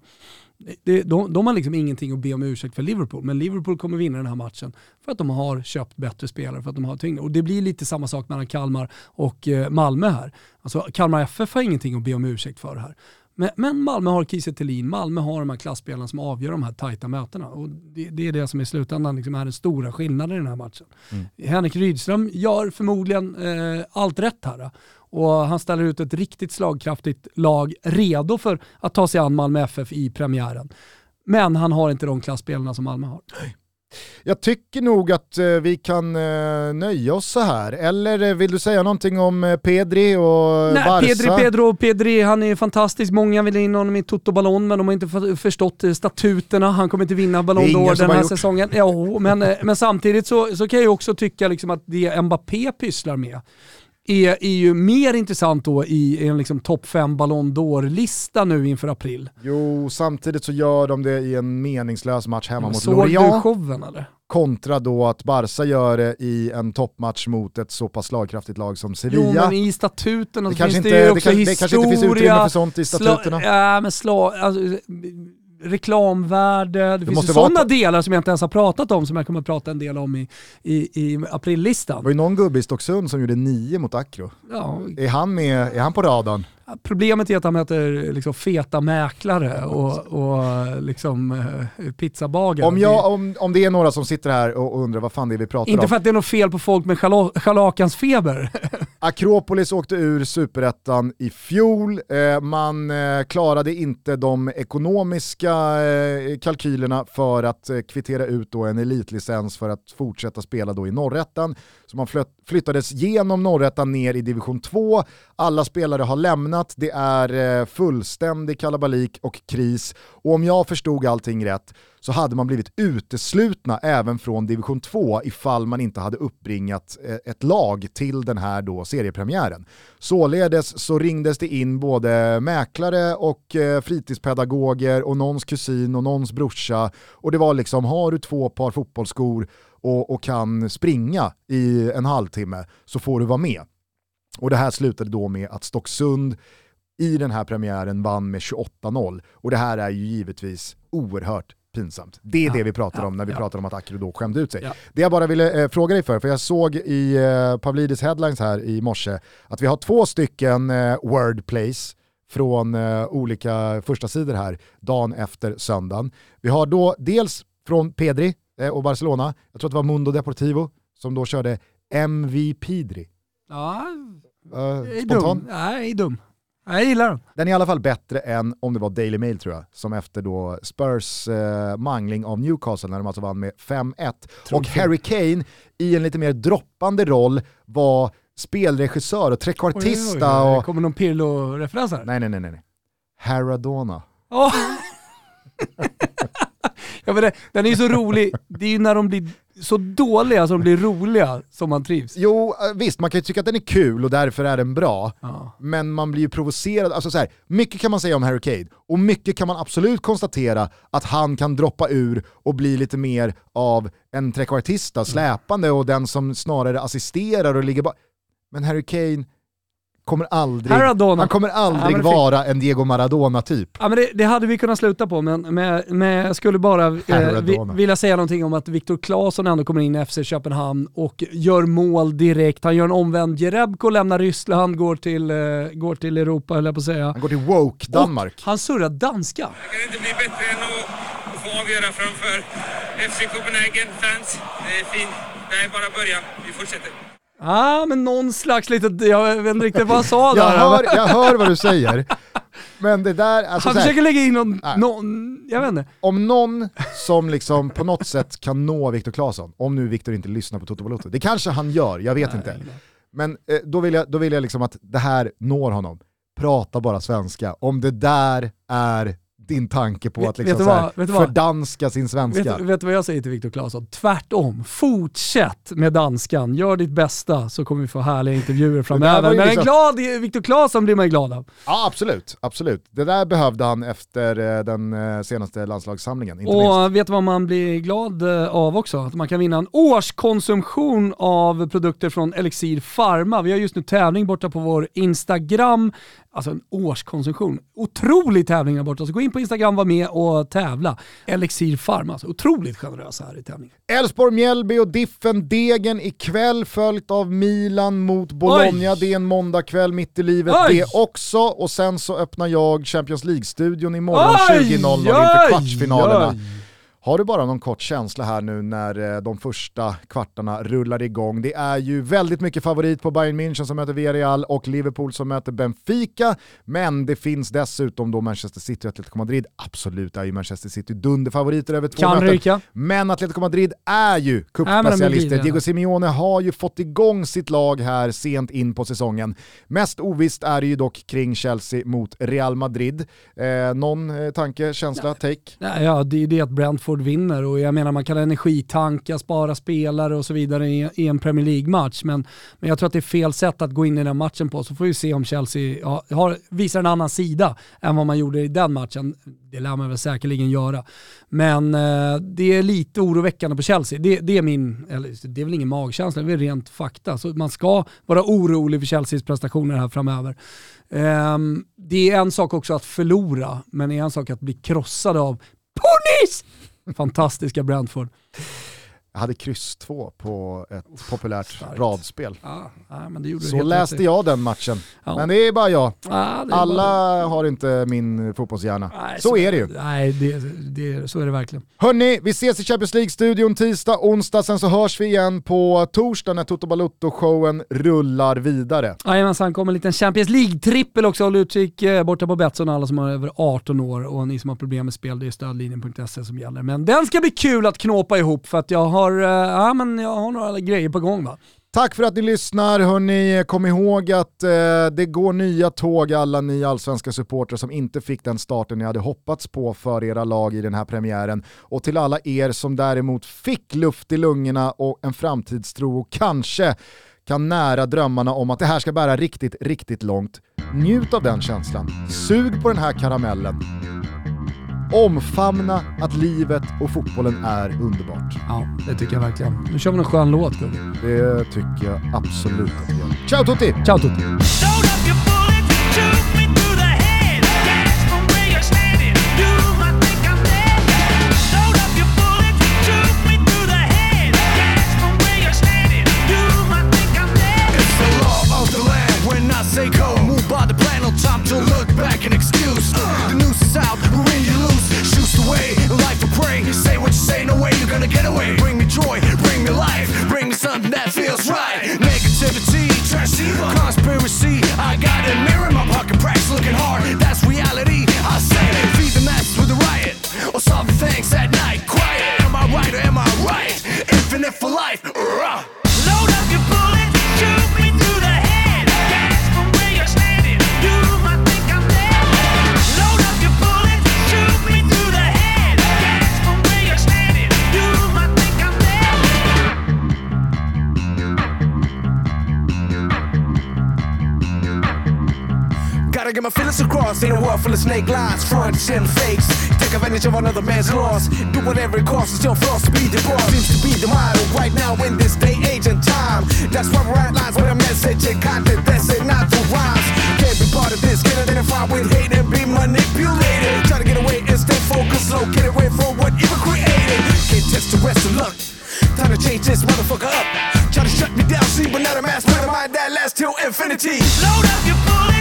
Det, de, de har liksom ingenting att be om ursäkt för Liverpool, men Liverpool kommer vinna den här matchen för att de har köpt bättre spelare, för att de har tyngre. Och det blir lite samma sak mellan Kalmar och eh, Malmö här. Alltså Kalmar FF har ingenting att be om ursäkt för här. Men, men Malmö har Kiese Thelin, Malmö har de här klassspelarna som avgör de här tajta mötena. Och det, det är det som i slutändan liksom är den stora skillnaden i den här matchen. Mm. Henrik Rydström gör förmodligen eh, allt rätt här. Och han ställer ut ett riktigt slagkraftigt lag redo för att ta sig an Malmö FF i premiären. Men han har inte de klassspelarna som Malmö har. Jag tycker nog att eh, vi kan eh, nöja oss så här. Eller eh, vill du säga någonting om Pedri och Nej, Barca? Pedri, Pedro, Pedri, han är fantastisk. Många vill in honom i Toto Ballon, men de har inte förstått statuterna. Han kommer inte vinna Ballon d'Or den här säsongen. Jo, men, men samtidigt så, så kan jag också tycka liksom att det Mbappé pysslar med, är, är ju mer intressant då i en liksom topp 5 Ballon d'Or-lista nu inför april. Jo, samtidigt så gör de det i en meningslös match hemma mot Lorient. Såg du showen eller? Kontra då att Barca gör det i en toppmatch mot ett så pass slagkraftigt lag som Sevilla. Jo men i statuterna det finns det ju också det, historia. Det kanske inte finns utrymme för sånt i statuterna. Sla, ja men slag, alltså, reklamvärde, det, det finns sådana delar som jag inte ens har pratat om som jag kommer att prata en del om i, i, i aprillistan. Det var ju någon gubbe i Stocksund som gjorde nio mot Acro. Ja. Är, han med, är han på radarn? Problemet är att han möter liksom feta mäklare och, och liksom eh, pizzabagare. Om, jag, om, om det är några som sitter här och undrar vad fan det är vi pratar Inte om. Inte för att det är något fel på folk med schalakansfeber. *laughs* Akropolis åkte ur superettan i fjol. Eh, man eh, klarade inte de ekonomiska kalkylerna för att kvittera ut en elitlicens för att fortsätta spela då i norrettan. Så man flyttades genom norrettan ner i division 2. Alla spelare har lämnat, det är eh, fullständig kalabalik och kris. Och om jag förstod allting rätt så hade man blivit uteslutna även från division 2 ifall man inte hade uppbringat eh, ett lag till den här då seriepremiären. Således så ringdes det in både mäklare och eh, fritidspedagoger och någons kusin och någons brorsa och det var liksom, har du två par fotbollsskor och, och kan springa i en halvtimme så får du vara med. Och det här slutade då med att Stocksund i den här premiären vann med 28-0. Och det här är ju givetvis oerhört pinsamt. Det är ja, det vi pratar ja, om när vi ja. pratar om att Akro då skämde ut sig. Det jag bara ville eh, fråga dig för, för jag såg i eh, Pavlidis headlines här i morse att vi har två stycken eh, wordplays från eh, olika första sidor här dagen efter söndagen. Vi har då dels från Pedri och Barcelona, jag tror att det var Mundo Deportivo som då körde MVP Dri. Ja, uh, spontan? Dum. Nej, dum. Jag gillar den. Den är i alla fall bättre än, om det var Daily Mail tror jag, som efter då Spurs eh, mangling av Newcastle när de alltså vann med 5-1. Och Harry Kane i en lite mer droppande roll var spelregissör och trekvartista. Och... Kommer någon Pirlo-referens här? Nej, nej, nej. nej. Haradona. Oh. *laughs* ja, men det, den är ju så rolig, det är ju när de blir så dåliga som blir roliga som man trivs. Jo, eh, visst man kan ju tycka att den är kul och därför är den bra. Ja. Men man blir ju provocerad. Alltså så här, mycket kan man säga om Harry Kane och mycket kan man absolut konstatera att han kan droppa ur och bli lite mer av en trekvartista, släpande och den som snarare assisterar och ligger bara. Men Harry Kane kommer aldrig, Maradona. han kommer aldrig Ja, det vara en Diego Maradona-typ. Ja, men det, det hade vi kunnat sluta på, men, men, men jag skulle bara eh, vi, vilja säga någonting om att Viktor Claesson ändå kommer in i FC Köpenhamn och gör mål direkt. Han gör en omvänd Jerebko, lämnar Ryssland, går till, eh, går till Europa höll jag på att säga. Han går till woke Danmark. Och han surrar danska. Jag kan inte bli bättre än att, att få avgöra framför FC Copenhagen fans. Det är fint. Det här är bara början. Vi fortsätter. Ja, men någon slags litet, jag vet inte riktigt vad han sa Jag där. hör, jag hör vad du säger, men det där, alltså han så här, försöker lägga in någon, Nej. någon, jag vet inte. om någon som liksom på något sätt kan nå Viktor Claesson, om nu Viktor inte lyssnar på Toto Balotto, det kanske han gör, jag vet inte. Men eh, då vill, jag, då vill jag liksom att det här når honom. Prata bara svenska. Om det där är din tanke på att liksom vad? Fördanska sin svenska. Vet, vet du vad jag säger till Viktor Claesson? Tvärtom. Fortsätt med danskan. Gör ditt bästa så kommer vi få härliga intervjuer *laughs* framöver. Men en liksom- glad Viktor Claesson blir man glad av. Ja absolut, absolut. Det där behövde han efter eh, den eh, senaste landslagssamlingen. Inte minst. Och vet du vad man blir glad eh, av också? Att man kan vinna en årskonsumtion av produkter från Elixir Pharma. Vi har just nu tävling borta på vår Instagram. Alltså en årskonsumtion. Otrolig tävling där borta. Så gå in på Instagram och var med och tävla. Elixir Pharma. Alltså otroligt generösa här i tävlingen. Elfsborg, Mjällby och Diffen Degen ikväll följt av Milan mot Bologna. Oj. Det är en måndagkväll mitt i livet Oj. det också. Och sen så öppnar jag Champions League-studion imorgon Oj, 20.00 inför kvartsfinalerna. Har du bara någon kort känsla här nu när eh, de första kvartarna rullar igång? Det är ju väldigt mycket favorit på Bayern München som möter Villarreal och Liverpool som möter Benfica. Men det finns dessutom då Manchester City och Atletico Madrid. Absolut är ju Manchester City dunderfavoriter över två Kan möten. ryka. Men Atletico Madrid är ju Ja, cupspecialister. Diego Simeone har ju fått igång sitt lag här sent in på säsongen. Mest ovisst är det ju dock kring Chelsea mot Real Madrid. Eh, någon eh, tanke, känsla, take? Nej, Ja, det är det att Brentford vinner och jag menar man kan energitanka, spara spelare och så vidare i, en Premier League-match. Men, men jag tror att det är fel sätt att gå in i den matchen på. Så får vi se om Chelsea har, har, visar en annan sida än vad man gjorde i den matchen. Det lär man väl säkerligen göra. Men eh, det är lite oroväckande på Chelsea. Det, det, är min, eller det är väl ingen magkänsla, det är väl rent fakta. Så man ska vara orolig för Chelseas prestationer här framöver. Ehm, det är en sak också att förlora, men det är en sak att bli krossad av Ponys! Fantastiska Brentford. Jag hade kryss 2 på ett populärt starkt. radspel. Ja, nej, Så läste jag den matchen. Ja. Men det är bara jag. Ja, är Alla bara- har inte min fotbollshjärna. Nej, så är det ju. Nej, det, det, så är det verkligen. Hörni, vi ses i Champions League-studion tisdag, onsdag, sen så hörs vi igen på torsdag när Toto Balutto-showen rullar vidare. Jajamensan, kommer en liten Champions League-trippel också. Håll utkik eh, borta på Betsson, alla som har över 18 år. Och ni som har problem med spel, det är stödlinjen.se som gäller. Men den ska bli kul att knåpa ihop för att jag har, har, eh, ja, men jag har några grejer på gång va. Tack för att ni lyssnar, hörni. Kom ihåg att eh, det går nya tåg alla ni allsvenska supportrar som inte fick den starten ni hade hoppats på för era lag i den här premiären. Och till alla er som däremot fick luft i lungorna och en framtidstro och kanske kan nära drömmarna om att det här ska bära riktigt, riktigt långt. Njut av den känslan. Sug på den här karamellen. Omfamna att livet och fotbollen är underbart. Ja, det tycker jag verkligen. Nu kör vi en skön låt gubben. Det tycker jag absolut att vi gör. Ciao Tutti! Ciao Tutti! Move by the plan, no time to look back and excuse. ain't no way you're gonna get away. Snake lines, fronts and fakes. Take advantage of another man's loss. Do whatever it costs until forced to be the boss. Seems to be the model right now in this day, age, and time. That's why at lines with a message and content that's it, not the rhymes. Can't be part of this, get identified with hate and be manipulated. Try to get away and stay focused, low, get away from what you were created. Can't test the rest of luck. Time to change this motherfucker up. Try to shut me down, see, but not a mass mind that lasts till infinity. Load up